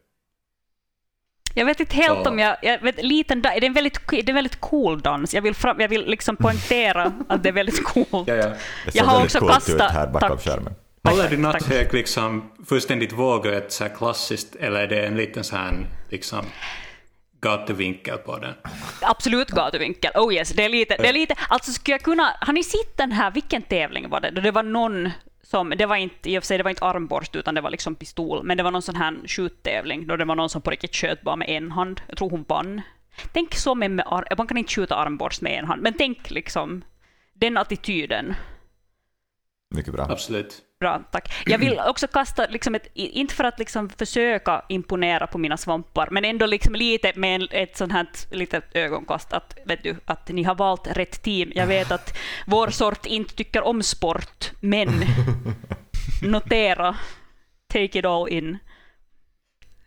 Jag vet inte helt om jag... jag vet, liten, det, är en väldigt, det är en väldigt cool dans. Jag vill, fram, jag vill liksom poängtera att det är väldigt coolt. Ja, ja. Det Jag har också coolt ut kastat- här bakom tack. skärmen. Håller tack. natthök liksom fullständigt vågrätt så här klassiskt eller är det en liten sån här liksom gatuvinkel på den? Absolut gatuvinkel. Oh yes, det är lite... Det är lite alltså skulle jag kunna... Har ni sett den här, vilken tävling var det? Då det var någon som, det var inte, i och för sig det var inte armborst utan det var liksom pistol, men det var någon sån här skjuttävling då det var någon som på riktigt sköt bara med en hand. Jag tror hon vann. Tänk så med, med ar- man kan inte skjuta armborst med en hand, men tänk liksom den attityden. Mycket bra. Absolut. Bra, tack. Jag vill också kasta, liksom ett, inte för att liksom försöka imponera på mina svampar, men ändå liksom lite med ett sånt här litet ögonkast att, vet du, att ni har valt rätt team. Jag vet att vår sort inte tycker om sport, men notera, take it all in.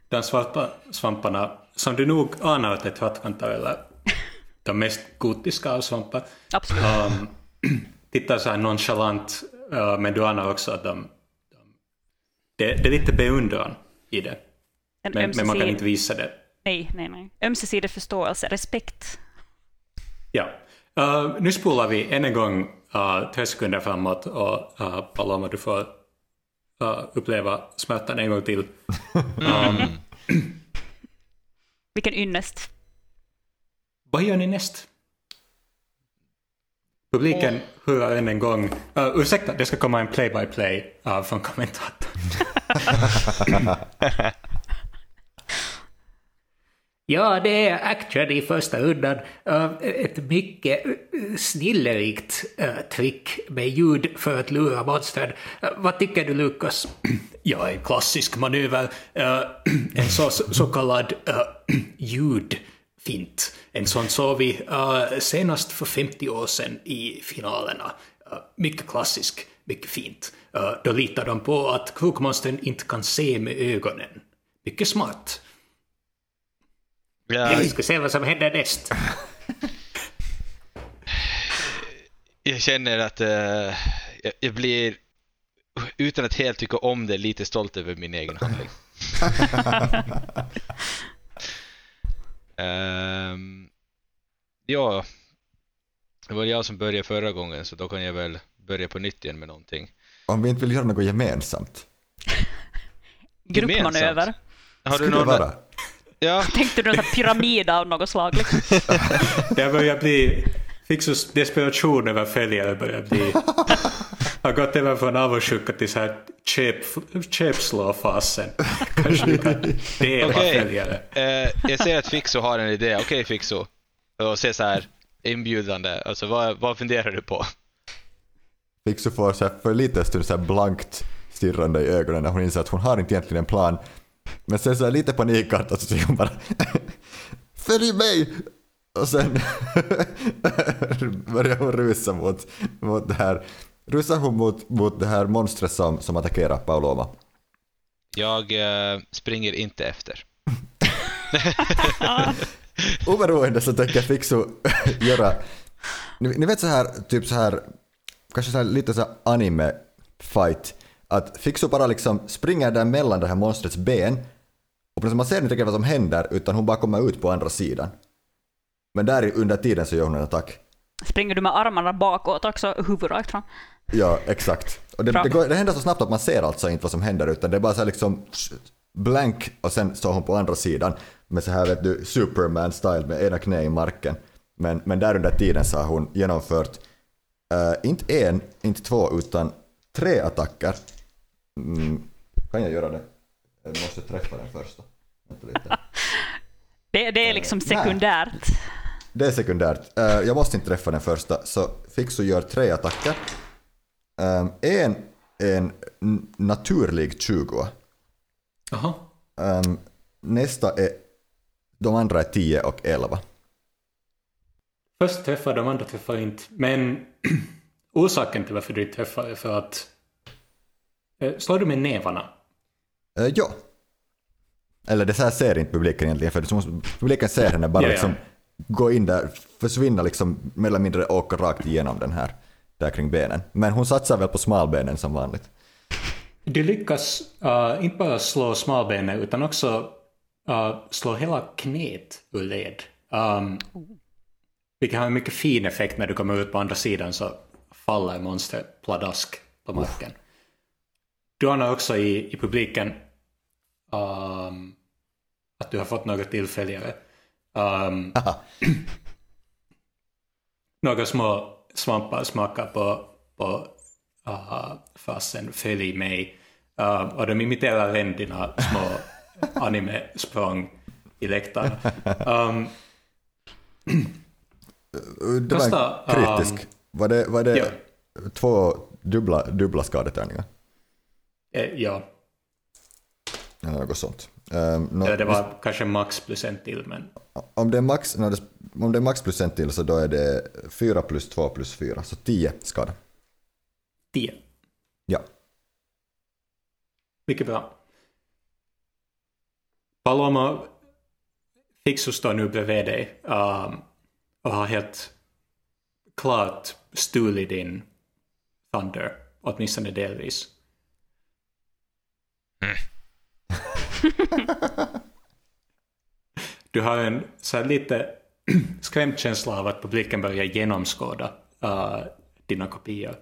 De svarta svamparna som du nog anar åt ett trattkantar eller de mest gotiska av svampar. Absolut. Um, tittar så här nonchalant, uh, men du anar också att de, de det, det är lite beundran i det. En Men, men man kan inte visa det. Nej, nej, nej. Ömsesidig förståelse, respekt. Ja. Uh, nu spolar vi än en gång uh, tre sekunder framåt och uh, Paloma, du får uh, uppleva smärtan en gång till. Um, Vilken ynnest. vad gör ni näst? Publiken hurrar än en gång. Uh, ursäkta, det ska komma en play-by-play uh, från kommentatorn. Ja, det är i första rundan. Uh, ett mycket snillerikt uh, trick med ljud för att lura monstren. Uh, vad tycker du, Lukas? Ja, en klassisk manöver. Uh, en så, så kallad uh, ljudfint. En sån såg vi uh, senast för 50 år sedan i finalerna. Uh, mycket klassisk, mycket fint. Uh, då litar de på att krokmonstren inte kan se med ögonen. Mycket smart. Ja, Vi ska se vad som händer näst. jag känner att eh, jag, jag blir, utan att helt tycka om det, lite stolt över min egen handling. Ehm, ja, det var jag som började förra gången så då kan jag väl börja på nytt igen med någonting. Om vi inte vill göra något gemensamt. Gruppmanöver. Har du Skulle det någon... vara? Ja, Tänkte du här pyramid av något slag? Liksom? Det börjar bli... Fixus desperation över följare börjar bli... Har gått över från avundsjuka till så här köp- köpslå-fasen. Kanske du kan dela Okej. följare. eh, jag ser att Fixo har en idé. Okej Fixo. Och se så här inbjudande. Alltså vad, vad funderar du på? Fixu får så här för lite stund så här blankt stirrande i ögonen när hon inser att hon har inte egentligen en plan. Men sen så här lite panikartat så säger hon bara Följ mig! Och sen börjar hon rusa mot, mot det här rusar hon mot, mot det här monstret som, som attackerar Pauloma. Jag eh, springer inte efter. Oberoende så tänker Fixu göra, ni, ni vet så här, typ så här, kanske så här, lite så här anime fight, att Fixu bara liksom springer där mellan det här monstrets ben och man ser inte riktigt vad som händer utan hon bara kommer ut på andra sidan. Men där under tiden så gör hon en attack. Springer du med armarna bakåt också, huvudet rakt fram? Ja, exakt. Och det, det, går, det händer så snabbt att man ser alltså inte vad som händer utan det är bara så här liksom blank och sen står hon på andra sidan med så här vet du Superman-style med ena knä i marken. Men, men där under tiden så har hon genomfört eh, inte en, inte två utan tre attacker. Mm, kan jag göra det? Jag måste träffa den första. Vänta lite. Det, det är liksom sekundärt. Det är sekundärt. Eh, jag måste inte träffa den första, så Fixu gör tre attacker. Um, en en naturlig 20. Jaha. Um, nästa är... De andra är 10 och 11. Först träffar de andra träffar inte. Men orsaken till varför du inte träffar är för att... Eh, slår du med nävarna? Uh, ja. Eller det så här ser inte publiken egentligen, för publiken ser henne bara Ja, ja gå in där, försvinna liksom, mer eller mindre åka rakt igenom den här, där kring benen. Men hon satsar väl på smalbenen som vanligt. Du lyckas uh, inte bara slå smalbenet utan också uh, slå hela knät ur led. Um, vilket har en mycket fin effekt när du kommer ut på andra sidan så faller monstret pladask på marken. Du anar också i, i publiken um, att du har fått några tillfälligare. Um, några små svampar smakar på, på uh, fasen Följ mig. Uh, och de imiterar dina små anime-språng i läktarna. Um, Det var en kritisk. var det, var det ja. två dubbla, dubbla skadetärningar? eh, ja, Eller något sånt. Um, nå- eller det var kanske max plus en till, men Om det är max, no, om det är max plus en till så då är det 4 plus 2 plus 4, så 10 skada. 10. Ja. Mycket bra. Paloma, Fixo står nu bredvid dig um, och har helt klart stulit din Thunder, åtminstone delvis. du har en så här lite skrämd känsla av att publiken börjar genomskåda uh, dina kopior.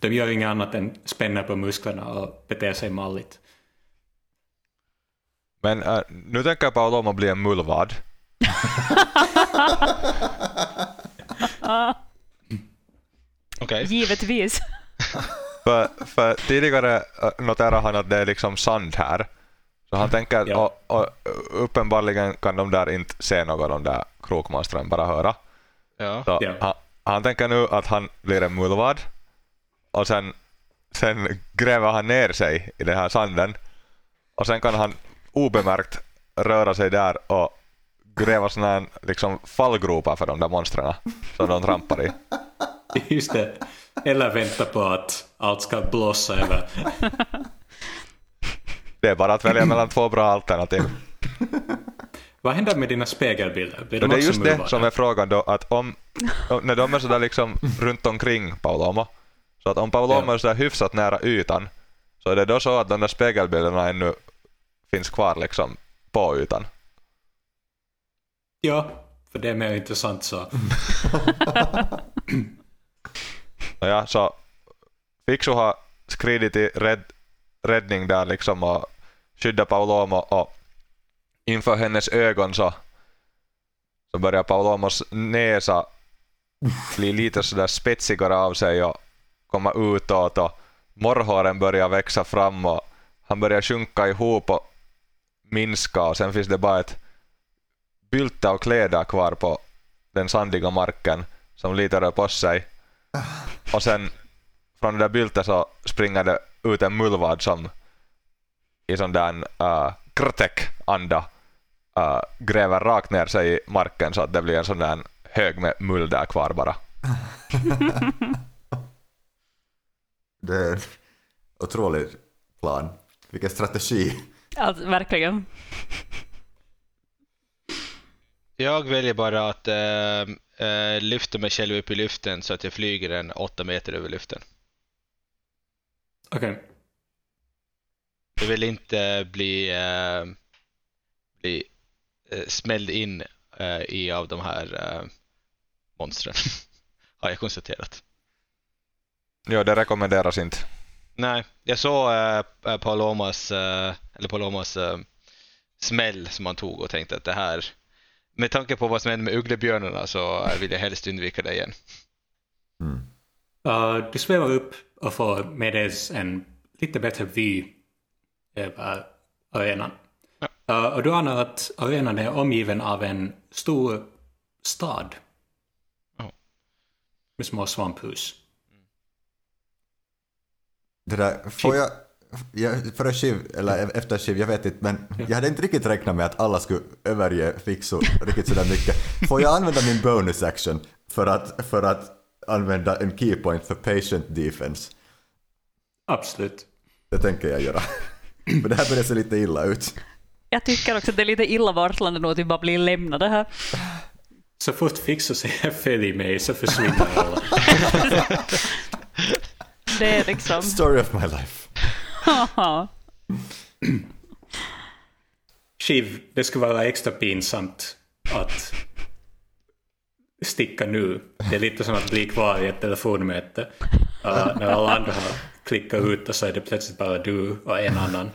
De gör inget annat än spänner på musklerna och beter sig malligt. Men äh, nu tänker Paolo om att bli en mullvad. Okej. Givetvis. För, för tidigare äh, noterade han att det är liksom sand här. Så han tänker, Ja. och, och uppenbarligen kan de där inte se något, de där krokmonstren, bara höra. Ja. Så Ja. han, han tänker nu att han blir en mullvad och sen, sen gräver han ner sig i den här sanden och sen kan han obemärkt röra sig där och gräva såna här liksom fallgropar för de där monstren som de trampar i. Just det. Eller vänta på att allt ska blåsa över. Det är bara att välja mellan två bra alternativ. Vad händer med dina spegelbilder? Blir de det är just det som är frågan då, att om, om- när de är sådär liksom runt omkring Paulomo, så att om Paulomo Ja. är sådär hyfsat nära ytan, så är det då så att de där spegelbilderna ännu finns kvar liksom på ytan. Ja, för det är mer intressant så. Ja, så Fixu har skridit till rädd, räddning där liksom och skyddat Paulomo och inför hennes ögon så, så börjar Paulomos näsa bli lite sådär spetsigare av sig och komma utåt och morrhåren börjar växa fram och han börjar sjunka ihop och minska och sen finns det bara ett bylte av kläder kvar på den sandiga marken som lite rör på sig. Och sen från det där byltet så springer det ut en mullvad som i sån där uh, krtek-anda uh, gräver rakt ner sig i marken så att det blir en sån där hög med mull där kvar bara. Det är en otrolig plan. Vilken strategi. Alltså, verkligen. Jag väljer bara att eh, eh, lyfta mig själv upp i luften så att jag flyger en åtta meter över luften. Okej. Jag vill inte bli, eh, bli eh, smälld in eh, i av de här eh, monstren. Har jag konstaterat. Ja, det rekommenderas inte. Nej, jag såg eh, Palomas, eh, eller Palomas eh, smäll som han tog och tänkte att det här, med tanke på vad som hände med ugglebjörnarna så vill jag helst undvika det igen. Mm. Uh, du svävar upp och får meddeles en lite bättre vy över arenan. Uh, och du anar att arenan är omgiven av en stor stad. Ja. Med små svamphus. Det där, får jag, jag, före skiv, eller efter skiv, jag vet inte, men jag hade inte riktigt räknat med att alla skulle överge Fixo riktigt sådär mycket. Får jag använda min bonus action för att, för att använda en keypoint för patient defense? Absolut. Det tänker jag göra. För det här börjar se lite illa ut. Jag tycker också att det är lite illavarslande nog att vi bara blir lämnade här. Så fort Fixo säger följ mig så försvinner alla. Det är liksom... Story of my life. Shiv, det skulle vara extra pinsamt att sticka nu. Det är lite som att bli kvar i ett telefonmöte. Uh, när alla andra har klickat ut och så är det plötsligt bara du och en annan.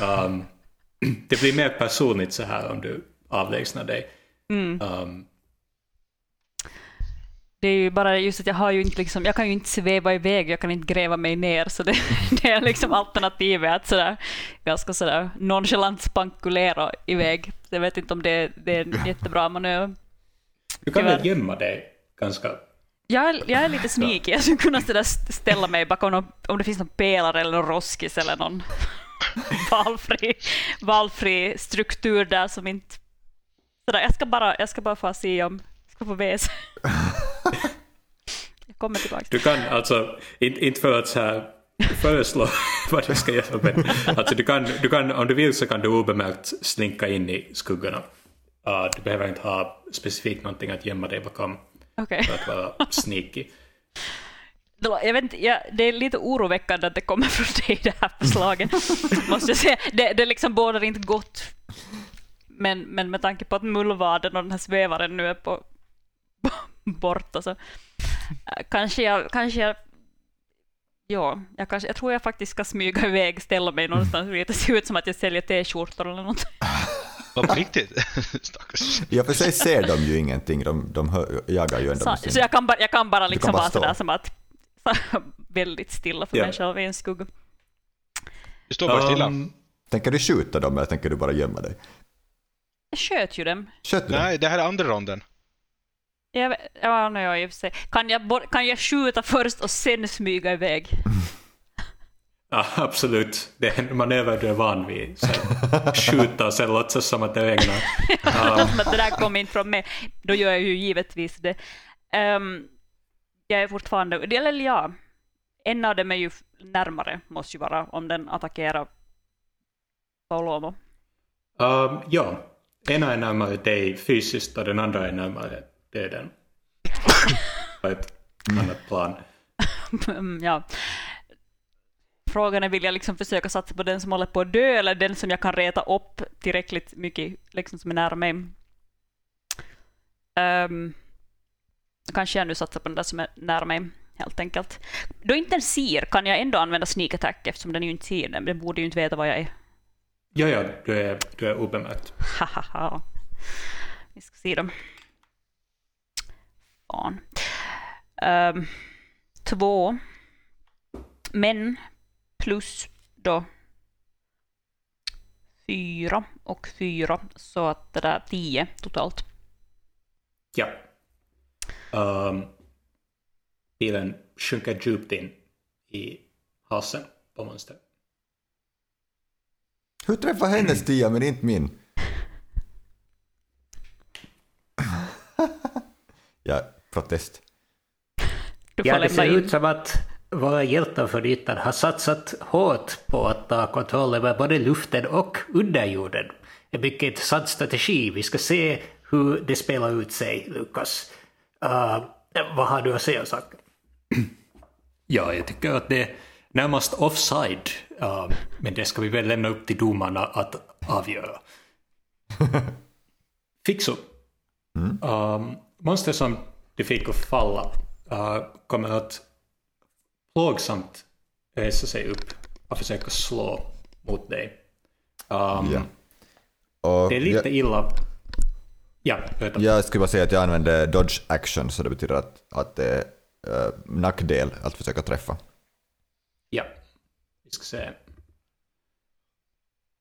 Um, det blir mer personligt så här om du avlägsnar dig. Um, Det är ju bara just att jag har ju inte liksom, jag kan ju inte sväva iväg, jag kan inte gräva mig ner, så det, det är liksom alternativet att sådär, ganska sådär nonchalant spankulera iväg. Jag vet inte om det, det är en jättebra manöver. Du kan väl gömma dig ganska... Jag är, jag är lite sneaky, jag skulle kunna ställa mig bakom någon, om det finns någon pelare eller någon roskis eller någon valfri, valfri struktur där som inte... Sådär, jag, ska bara, jag ska bara få se om... Jag ska få väs. Jag kommer tillbaka. Du kan alltså, inte, inte för att så här föreslå vad du ska göra, men alltså du kan, du kan, om du vill så kan du obemärkt slinka in i skuggorna. Uh, du behöver inte ha specifikt någonting att gömma dig bakom Okej. för att vara sneaky. Jag vet inte, jag, det är lite oroväckande att det kommer från dig det här förslaget. måste jag säga. Det, det liksom bådar inte gott. Men, men med tanke på att mullvaden och den här svävaren nu är på, borta så äh, kanske jag, kanske jag Ja, jag, kanske, jag tror jag faktiskt ska smyga iväg, ställa mig någonstans och det ser ut som att jag säljer t-skjortor eller något. Vad på riktigt? Stackars. I och för sig ser de ju ingenting, de, de hör, jagar ju ändå Så, sin... så jag kan bara, jag kan bara liksom bara vara stå. sådär som att väldigt stilla för Ja. mig själv i en skugga. Du står bara stilla. Um, Tänker du skjuta dem eller tänker du bara gömma dig? Jag sköt ju dem. Sköt du dem? Nej, det här är andra ronden. Jag, ja, no, ja, i och för sig. Kan jag, kan jag skjuta först och sen smyga iväg? ja, absolut, det är en manöver du är van vid. Så skjuta och sen låtsas som att det är egna. Låt som att det där kom inte från mig. Då gör jag ju givetvis det. Ehm, jag är fortfarande, eller ja, en av dem är ju närmare, måste ju vara, om den attackerar Paolomo. Um, ja, ena är närmare dig fysiskt och den andra är närmare döden. På ett annat plan. Mm, ja. Frågan är, vill jag liksom försöka satsa på den som håller på att dö eller den som jag kan reta upp tillräckligt mycket, liksom som är nära mig? Ehm, kanske jag nu satsar på den där som är nära mig, helt enkelt. Då inte den ser, kan jag ändå använda sneak attack eftersom den ju inte ser den. Den borde ju inte veta vad jag är. Ja, ja, du är, du är obemärkt. Hahaha. Vi ska se dem. Fan. Ehm, två. Men plus då fyra och fyra så att det där tio totalt. Ja. Um, bilen sjunker djupt in i halsen på monster. Hur träffar hennes tia men inte min? ja, protest. Du får Ja, det ser in. ut som att våra hjältar för ytan har satsat hårt på att ta kontroll över både luften och underjorden. En mycket intressant strategi. Vi ska se hur det spelar ut sig, Lukas. Uh, vad har du att säga om saken? Ja, jag tycker att det är närmast offside. Um, men det ska vi väl lämna upp till domarna att avgöra. Fixo. Um, monster som du fick att falla uh, kommer att plågsamt resa sig upp och försöka slå mot dig. Um, Ja. Och Det är lite jag, illa. Ja, berätta. jag skulle bara säga att jag använder dodge action så det betyder att, att det är uh, nackdel att försöka träffa. Ja, vi ska se.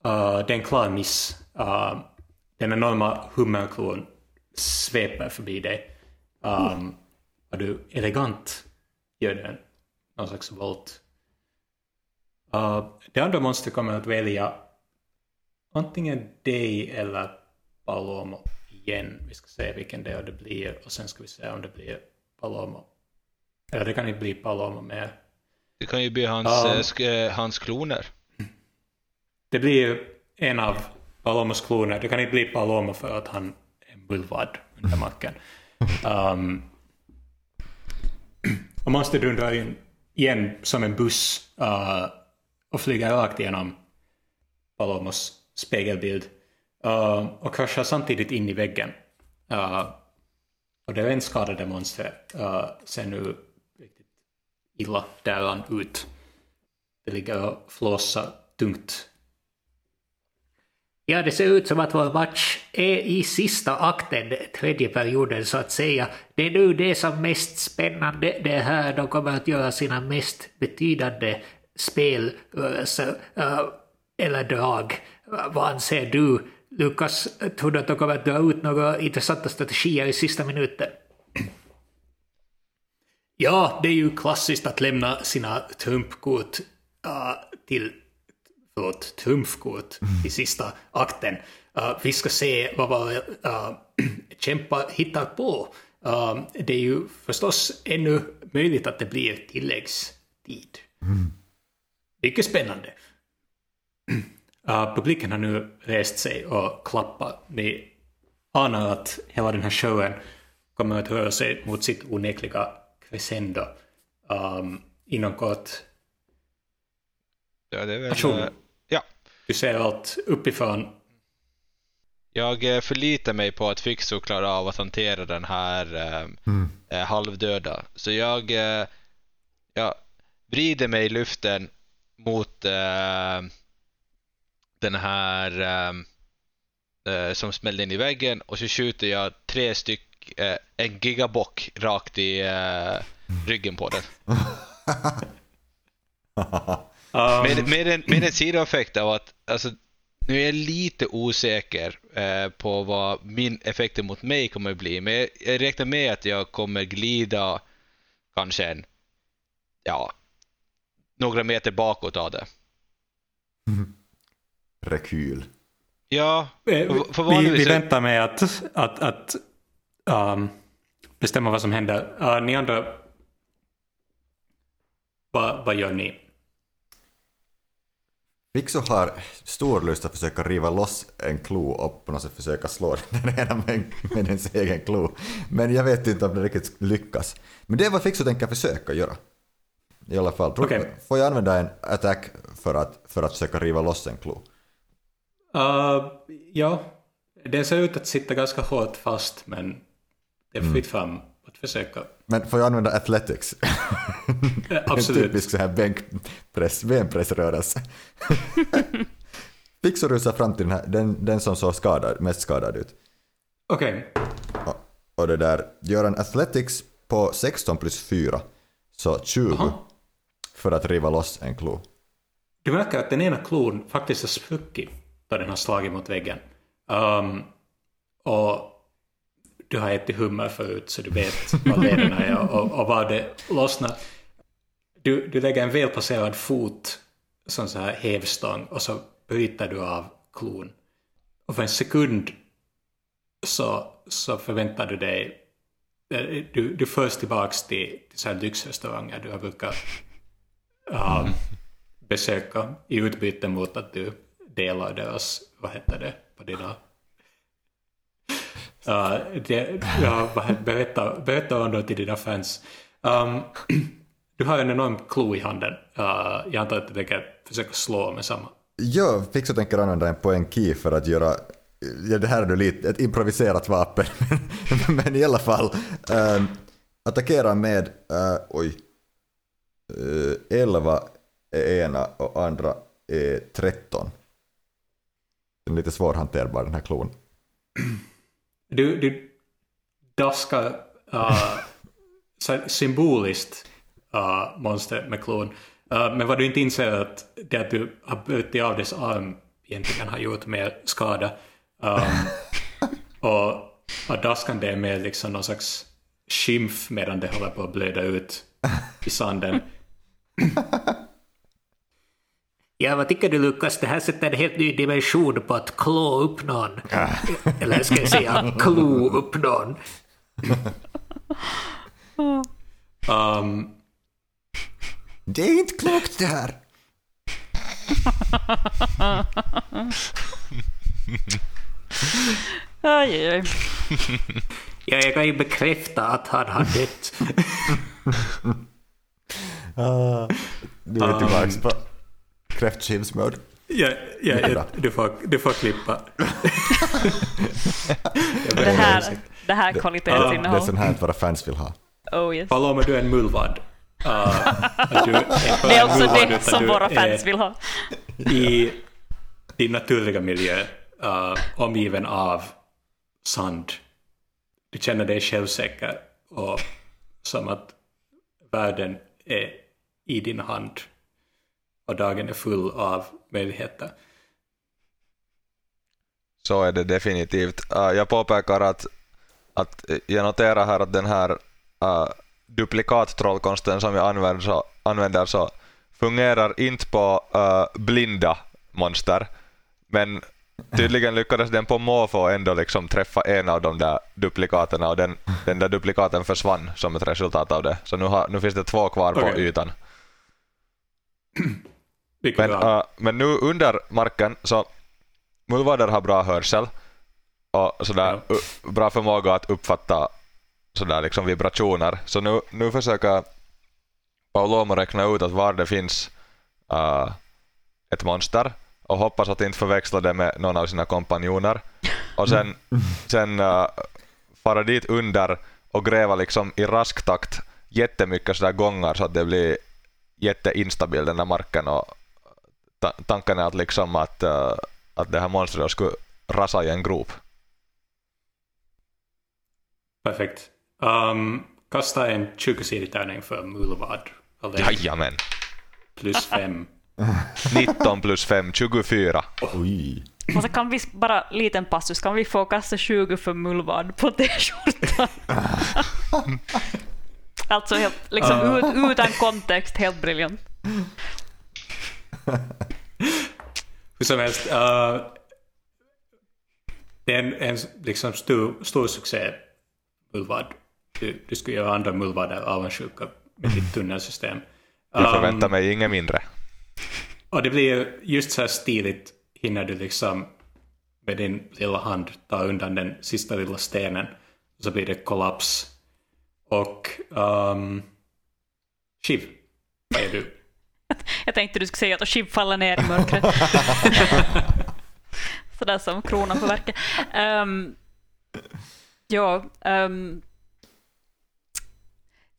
Uh, det är en klar miss. Uh, den enorma hummerklon sveper förbi dig. Um, och du elegant gör den någon slags volt. Uh, det andra monstret kommer att välja antingen dig eller Palomo igen. Vi ska se vilken det det blir och sen ska vi se om det blir Palomo. Eller det kan inte bli Palomo mer. Det kan ju bli hans, sk- eh, hans kloner. Det blir en av Palomos kloner. Det kan inte bli Palomo för att han är bulvad under marken. Um, och monster dundrar in igen som en buss uh, och flyger rakt igenom Palomos spegelbild uh, och kraschar samtidigt in i väggen. Uh, och det renskadade monstret uh, ser nu riktigt illa däran ut. Det ligger och flåsar tungt Ja, det ser ut som att vår match är i sista akten, tredje perioden så att säga. Det är nu det som är mest spännande. Det är här de kommer att göra sina mest betydande spelrörelser eh, eller drag. Vad anser du, Lukas? Tror du att de kommer att dra ut några intressanta strategier i sista minuten? Ja, det är ju klassiskt att lämna sina trumpkort uh, till förlåt, trumfkort i sista akten. Uh, vi ska se vad våra uh, kämpar hittar på. Uh, det är ju förstås ännu möjligt att det blir tilläggstid. Mycket spännande. Uh, publiken har nu rest sig och klappar med anar att hela den här showen kommer att röra sig mot sitt onekliga crescendo um, inom kort. Ja, det är väl, Aktion. Du ser allt uppifrån. Jag eh, förlitar mig på att Fixo klarar av att hantera den här eh, eh, halvdöda. Så jag, eh, jag vrider mig i luften mot eh, den här eh, eh, som smällde in i väggen och så skjuter jag tre styck, eh, en gigabock rakt i eh, ryggen på den. Um, Med, med, en, med en sidoeffekt av att alltså, nu är jag lite osäker eh, på vad min effekt mot mig kommer bli. Men jag, jag räknar med att jag kommer glida kanske en, ja, några meter bakåt av det. Rekyl. Ja, Eh, vi, vi väntar med att, att, att um, bestämma vad som händer. Uh, ni andra, vad, vad gör ni? Fixo har stor lust att försöka riva loss en klo och på något sätt försöka slå den ena med, med ens egen klo. Men jag vet inte om det riktigt lyckas. Men det är vad Fixo tänker försöka göra. I alla fall. Okej. Får jag använda en attack för att, för att försöka riva loss en klo? Uh, ja, det ser ut att sitta ganska hårt fast men det är fritt fram att försöka. Men får jag använda athletics? Eh, En absolut. typisk så här bänkpress, benpressrörelse. Fixo rusar fram till den, här, den, den som såg skadad, mest skadad ut. Okej, Och det där, gör en athletics på 16 plus 4, så 20 Aha. för att riva loss en klo. du märker att den ena klon faktiskt har spruckit då den har slagit mot väggen. Um, och du har ätit hummer förut så du vet vad lederna är och, och var det lossnar. Du, du lägger en välplacerad fot som så här hävstång och så bryter du av klon. Och för en sekund så, så förväntar du dig eh, du, du förs tillbaks till, till så här lyxrestauranger du har brukat um, besöka i utbyte mot att du delar deras, vad heter det, på dina Uh, det, ja, berätta, berätta om det till dina fans. Um, du har en enorm klo i handen. Uh, jag antar att du tänker försöka slå med samma. Ja, Fixo tänker använda en poängki för att göra Ja, det här är då lite ett improviserat vapen, men, i alla fall. ähm, attackera med, äh, oj, eh, äh, 11 är ena och andra är 13. Den är lite svårhanterbar den här klon. Du, du daskar uh, symboliskt uh, monster med klon. Uh, men vad du inte inser är att det att du har brutit av dess arm egentligen har gjort mer skada. Um, och, och daskande är mer liksom någon slags skymf medan det håller på att blöda ut i sanden. Ja, vad tycker du Lukas? Det här sätter en helt ny dimension på att klå upp någon. Eller ska jag säga klo upp någon. Um, Det är inte klokt det här! Aj, aj, aj. Ja, jag kan ju bekräfta att han har dött. Ah, du är tillbaks på kräftskivsmode. ja, ja, ja, du, får, du får klippa. Det här, det här Det är kvalitetsinnehåll. sånt här våra fans vill ha. Oh yes. Paloma, du är en mullvad. Uh, du är Det är också mullvad, det som våra fans vill ha. I din naturliga miljö, uh, omgiven av sand. Du känner dig självsäker och som att världen är i din hand och dagen är full av möjligheter. Så är det definitivt. Äh, jag påpekar att, att jag noterar här att den här uh, duplikattrollkonsten som jag använder så, använder så fungerar inte på äh, blinda monster. Men tydligen lyckades den på måfå ändå liksom träffa en av de där duplikaterna och den, den där duplikaten försvann som ett resultat av det. Så nu, har, nu finns det två kvar på Okej. ytan. Men, äh, men nu under marken så mullvader har bra hörsel och sådär, u- bra förmåga att uppfatta sådär liksom vibrationer. Så nu, nu försöker Paulomo räkna ut att var det finns äh, ett monster och hoppas att inte förväxla det med någon av sina kompanjoner. Och sen, sen äh, fara dit under och gräva liksom i rask takt jättemycket sådär gångar så att det blir jätteinstabil den där marken och tanken är att liksom att, äh, att det här monstret skulle rasa i en grop. Perfekt. Um, kasta en 20-sidig tärning för Mullvad. Jajamän. plus fem. 19 plus 5, 24. Oj. Och så kan vi bara, liten passus, kan vi få kasta 20 för mullvad på t-skjortan? alltså helt, liksom ut, utan kontext, helt briljant. Hur som helst. Uh, det är en, en liksom stor, stor succé, Mullvad. Du, du skulle göra andra Mullvader avundsjuka med ditt tunnelsystem. Jag Um, förväntar mig inget mindre. Och det blir just så här stiligt hinner du liksom med din lilla hand ta undan den sista lilla stenen. Så blir det kollaps. Och um, Shiv, vad är du? Jag tänkte du skulle säga att Shiv faller ner i mörkret. Sådär som kronan på verket. Um, ja, um,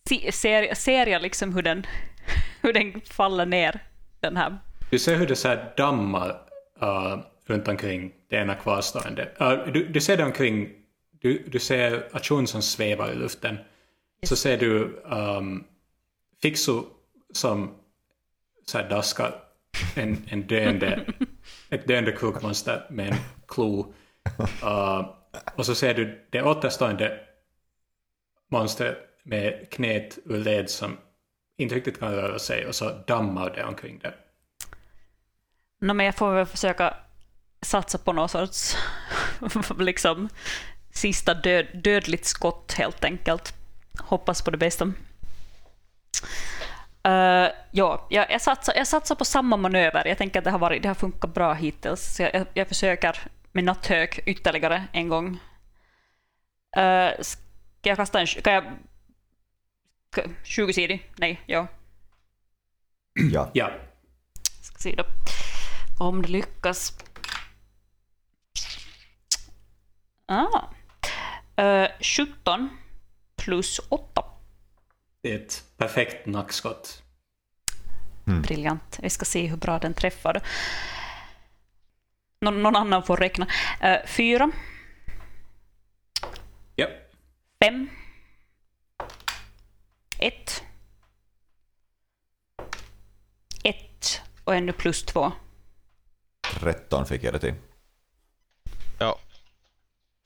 se, ser, ser jag liksom hur den, hur den faller ner, den här Du ser hur det så här dammar uh, runt omkring det ena kvarstående. Uh, du, du ser det omkring, du, du ser Achun som svävar i luften. Så ser du um, Fixu som så här daska en, en döende, ett döende krokmonster med en klo. Uh, och så ser du det återstående monstret med knät ur led som inte riktigt kan röra sig och så dammar det omkring det. No, men jag får väl försöka satsa på någon sorts liksom, sista död, dödligt skott helt enkelt. Hoppas på det bästa. Uh, ja, jag, jag, satsar, jag satsar på samma manöver. Jag tänker att det har, varit, det har funkat bra hittills. Så jag, jag, jag försöker med natthök ytterligare en gång. Uh, ska jag kasta en... Kan jag... 20-sidig? Nej, ja. Ja. Ja, Ska se då. Om det lyckas. Ah. Uh, 17 plus 8. Det är ett perfekt nackskott. Briljant. Vi ska se hur bra den träffar. Någon, någon annan får räkna. Uh, 4, Ja, 5, 1, 1 och ännu plus 2. 13 fick jag det till. Ja.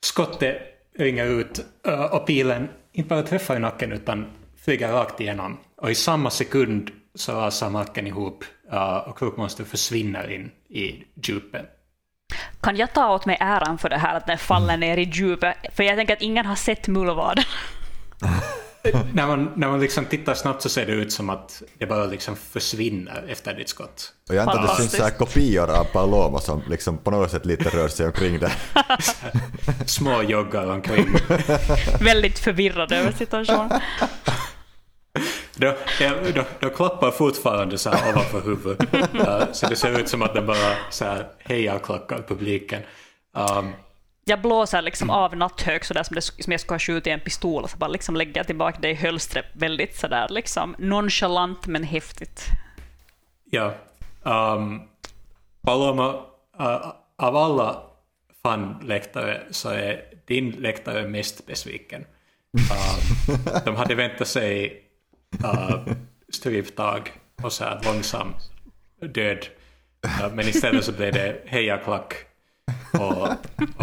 skottet ringer ut ö, och pilen inte bara träffar i nacken utan flyger rakt igenom. Och i samma sekund så rasar marken ihop ö, och krokmonstret försvinner in i djupet. Kan jag ta åt mig äran för det här att den faller ner i djupet? För jag tänker att ingen har sett mullvaden. när, man, när man liksom tittar snabbt så ser det ut som att det bara liksom försvinner efter ditt skott. Och jag antar att det så här kopior av Paloma som liksom på något sätt lite rör sig omkring det. Små joggar omkring. Väldigt förvirrad över situationen. De, de, de klappar fortfarande så här ovanför huvudet. Ö, så det ser ut som att de bara så här hejarklackar publiken. Um, Jag blåser liksom av natthök sådär som, det, som jag skulle ha skjutit en pistol och så bara liksom lägger tillbaka det i hölstret väldigt sådär liksom nonchalant men häftigt. Ja. Um, Paloma, uh, av alla fan-läktare så är din läktare mest besviken. Um, de hade väntat sig uh, stryptag och så här långsam död. Uh, men istället så blev det hejaklack. Och,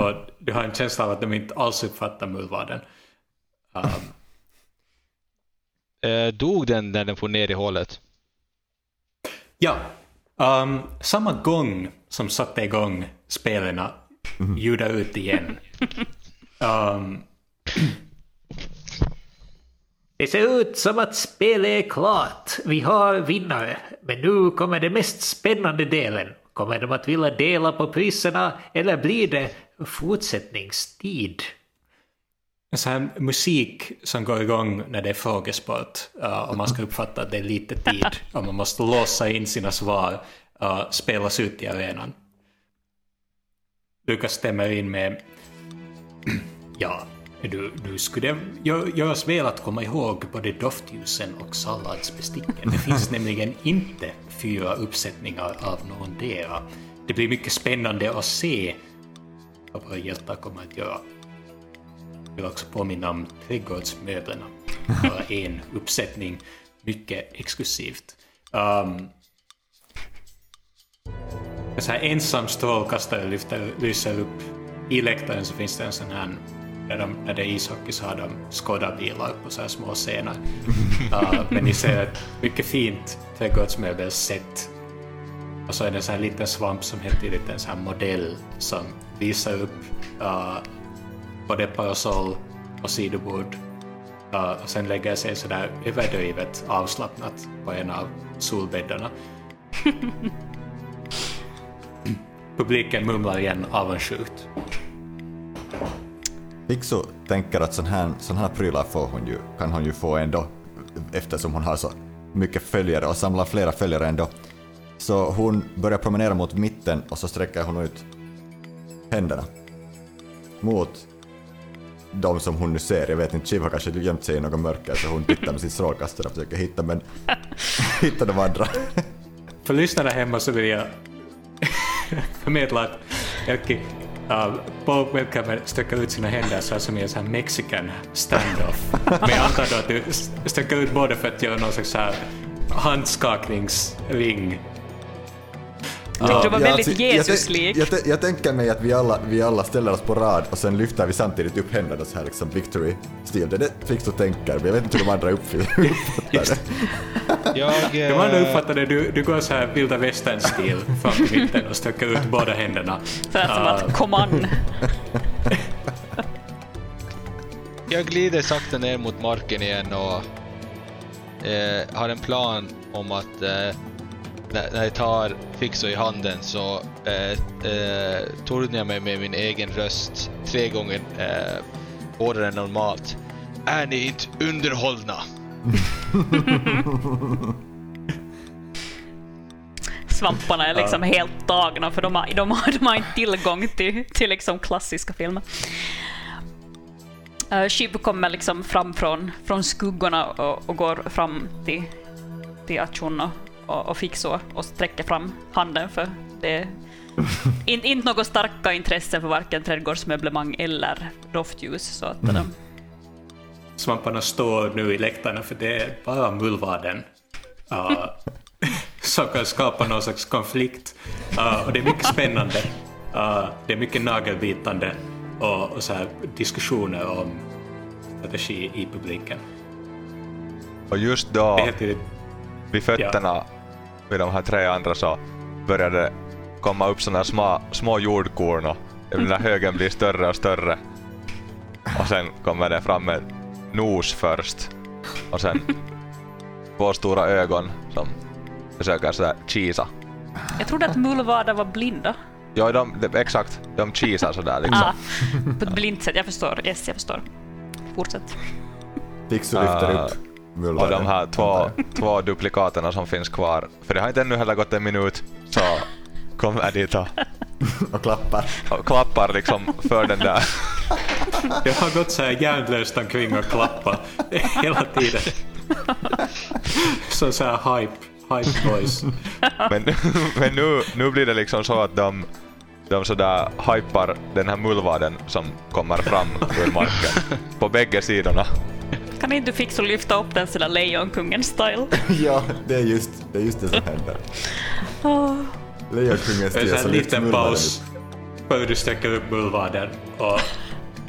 och du har en känsla av att de inte alls uppfattar mullvaden. Um, Eh, dog den när den får ner i hålet? Ja, um, samma gång som satte igång spelarna ljudar ut igen. Um, Det ser ut som att spelet är klart. Vi har vinnare. Men nu kommer den mest spännande delen. Kommer de att vilja dela på priserna eller blir det fortsättningstid. En sån här musik som går igång när det är frågesport och man ska uppfatta att det är lite tid och man måste låsa in sina svar uh, spelas ut i arenan. Lukas stämmer in med ja, du, du skulle gö- göras väl att komma ihåg både doftljusen och salladsbesticken. Det finns nämligen inte fyra uppsättningar av någondera. Det blir mycket spännande att se vad våra hjältar kommer att göra. Jag vill också påminna om trädgårdsmöblerna. Bara en uppsättning, mycket exklusivt. Um, sån här ensam strålkastare lyfter, lyser upp. I läktaren så finns det en sån här, när, de, när det är ishockey så har de skådarbilar på så här små scener. Uh, men ni ser ett mycket fint trädgårdsmöbelsätt. Och så är det en sån här liten svamp som heter är en sån här modell som visar upp uh, både parasoll och sidobord. Uh, och sen lägger sig sådär överdrivet avslappnat på en av solbäddarna. Publiken mumlar igen avundsjukt. Fixo tänker att sån här, sån här prylar får hon ju, kan hon ju få ändå eftersom hon har så mycket följare och samlar flera följare ändå. Så hon börjar promenera mot mitten och så sträcker hon ut händerna mot de som hon nu ser. Jag vet inte, Shiv har kanske gömt sig i något mörker så hon tittar med sin strålkastare och försöker hitta, men hitta de andra. För lyssnarna hemma så vill jag förmedla att Erkki uh, på webcamen sträcker ut sina händer så här som i en sån här mexican standoff. Men jag antar då att du sträcker ut båda för att göra någon slags så här handskakningsring. Tyckte det var väldigt alltså, jag, Jesuslik. jag, jag, jag tänker mig att vi alla, vi alla ställer oss på rad och sen lyfter vi samtidigt upp händerna så här liksom victory-stil. Det är det Fixo tänker, men jag vet inte hur de andra uppfyller uppfattar det. Jag, De andra eh, uppfattade du, du går så här vilda västern-stil fram till mitten och sträcker ut båda händerna. Så här som att kom an. jag glider sakta ner mot marken igen och eh, har en plan om att eh, när, när jag tar Fixo i handen så eh, eh, tornar jag mig med min egen röst tre gånger eh, hårdare än normalt. Är ni inte underhållna? Svamparna är liksom helt tagna för de har, de har, de har inte tillgång till, till liksom klassiska filmer. Uh, Shiv kommer liksom fram från, från skuggorna och, och går fram till, till Achun och, och, och Fixo och sträcker fram handen för det är in, inte något starka intresse för varken trädgårdsmöblemang eller doftljus. Så att, de, Svamparna står nu i läktarna för det är bara mullvaden uh, som kan skapa någon slags konflikt. Uh, och det är mycket spännande. Uh, det är mycket nagelbitande och, och så här diskussioner om strategi i publiken. Och just då, vid fötterna vid de här tre andra så började komma upp sådana små, små jordkorn och den där högen blir större och större. Och sen kommer det fram en nos först och sen två stora ögon som försöker sådär cheesa. jag trodde att mullvadar var blinda. Ja, de, de, exakt. De cheesar sådär liksom. Ah, på ett blint sätt, jag förstår. Yes, jag förstår. Fortsätt. Fixo lyfter Ah, upp Och mullvaden. de här två, två duplikaterna som finns kvar, för det har inte ännu heller gått en minut, så kommer dit och, och klappar. och klappar liksom för den där. Jag har gått så här hjärnlöst omkring och klappat hela tiden. Så så här hype, hype boys. Men, men nu, nu blir det liksom så att de, de sådär hypar den här mullvaden som kommer fram ur marken på bägge sidorna. Kan inte du fixa och lyfta upp den sådär Lejonkungen-style? ja, det är just det, är just det som händer. Oh. Så så här lyfts liten paus före du sträcker upp mullvaden och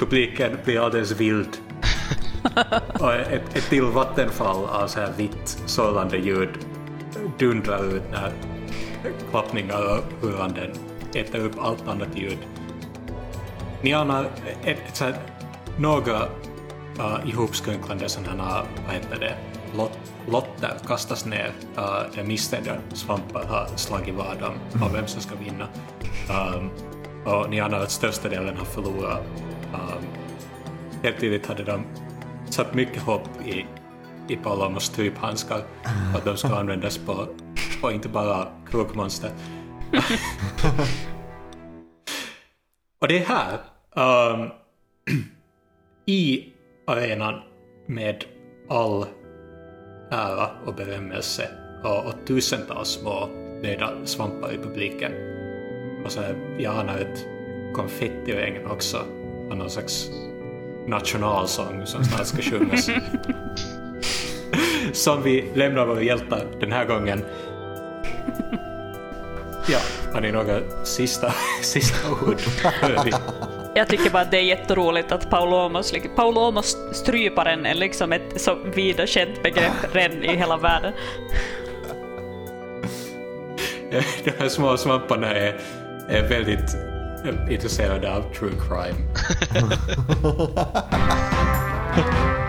publiken blir alldeles vild. Och ett, ett till vattenfall av så här vitt sållande ljud dundrar ut när klappningar och hurranden äter upp allt annat ljud. Ni anar ett, ett så här, några uh, ihopskrunklande sådana vad heter det, lot, lotter kastas ner uh, där misstänkta svampar har slagit vad om, vem som ska vinna. Um, och ni anar att största delen har förlorat. Um, helt tydligt hade de satt mycket hopp i, i Palomos stryphandskar att de ska användas på, på inte bara krokmonster. och det är här, um, i arenan med all ära och berömmelse och, och tusentals små döda svampar i publiken. Och så jag anar ett konfettiregn också någon slags nationalsång som snart ska sjungas. som vi lämnar våra hjältar den här gången. Ja, har ni några sista, sista ord? Jag tycker bara att det är jätteroligt att Paulomos, Paulomos stryparen är liksom ett så vida känt begrepp redan i hela världen. De här små svamparna är, är väldigt It's a sound of True Crime.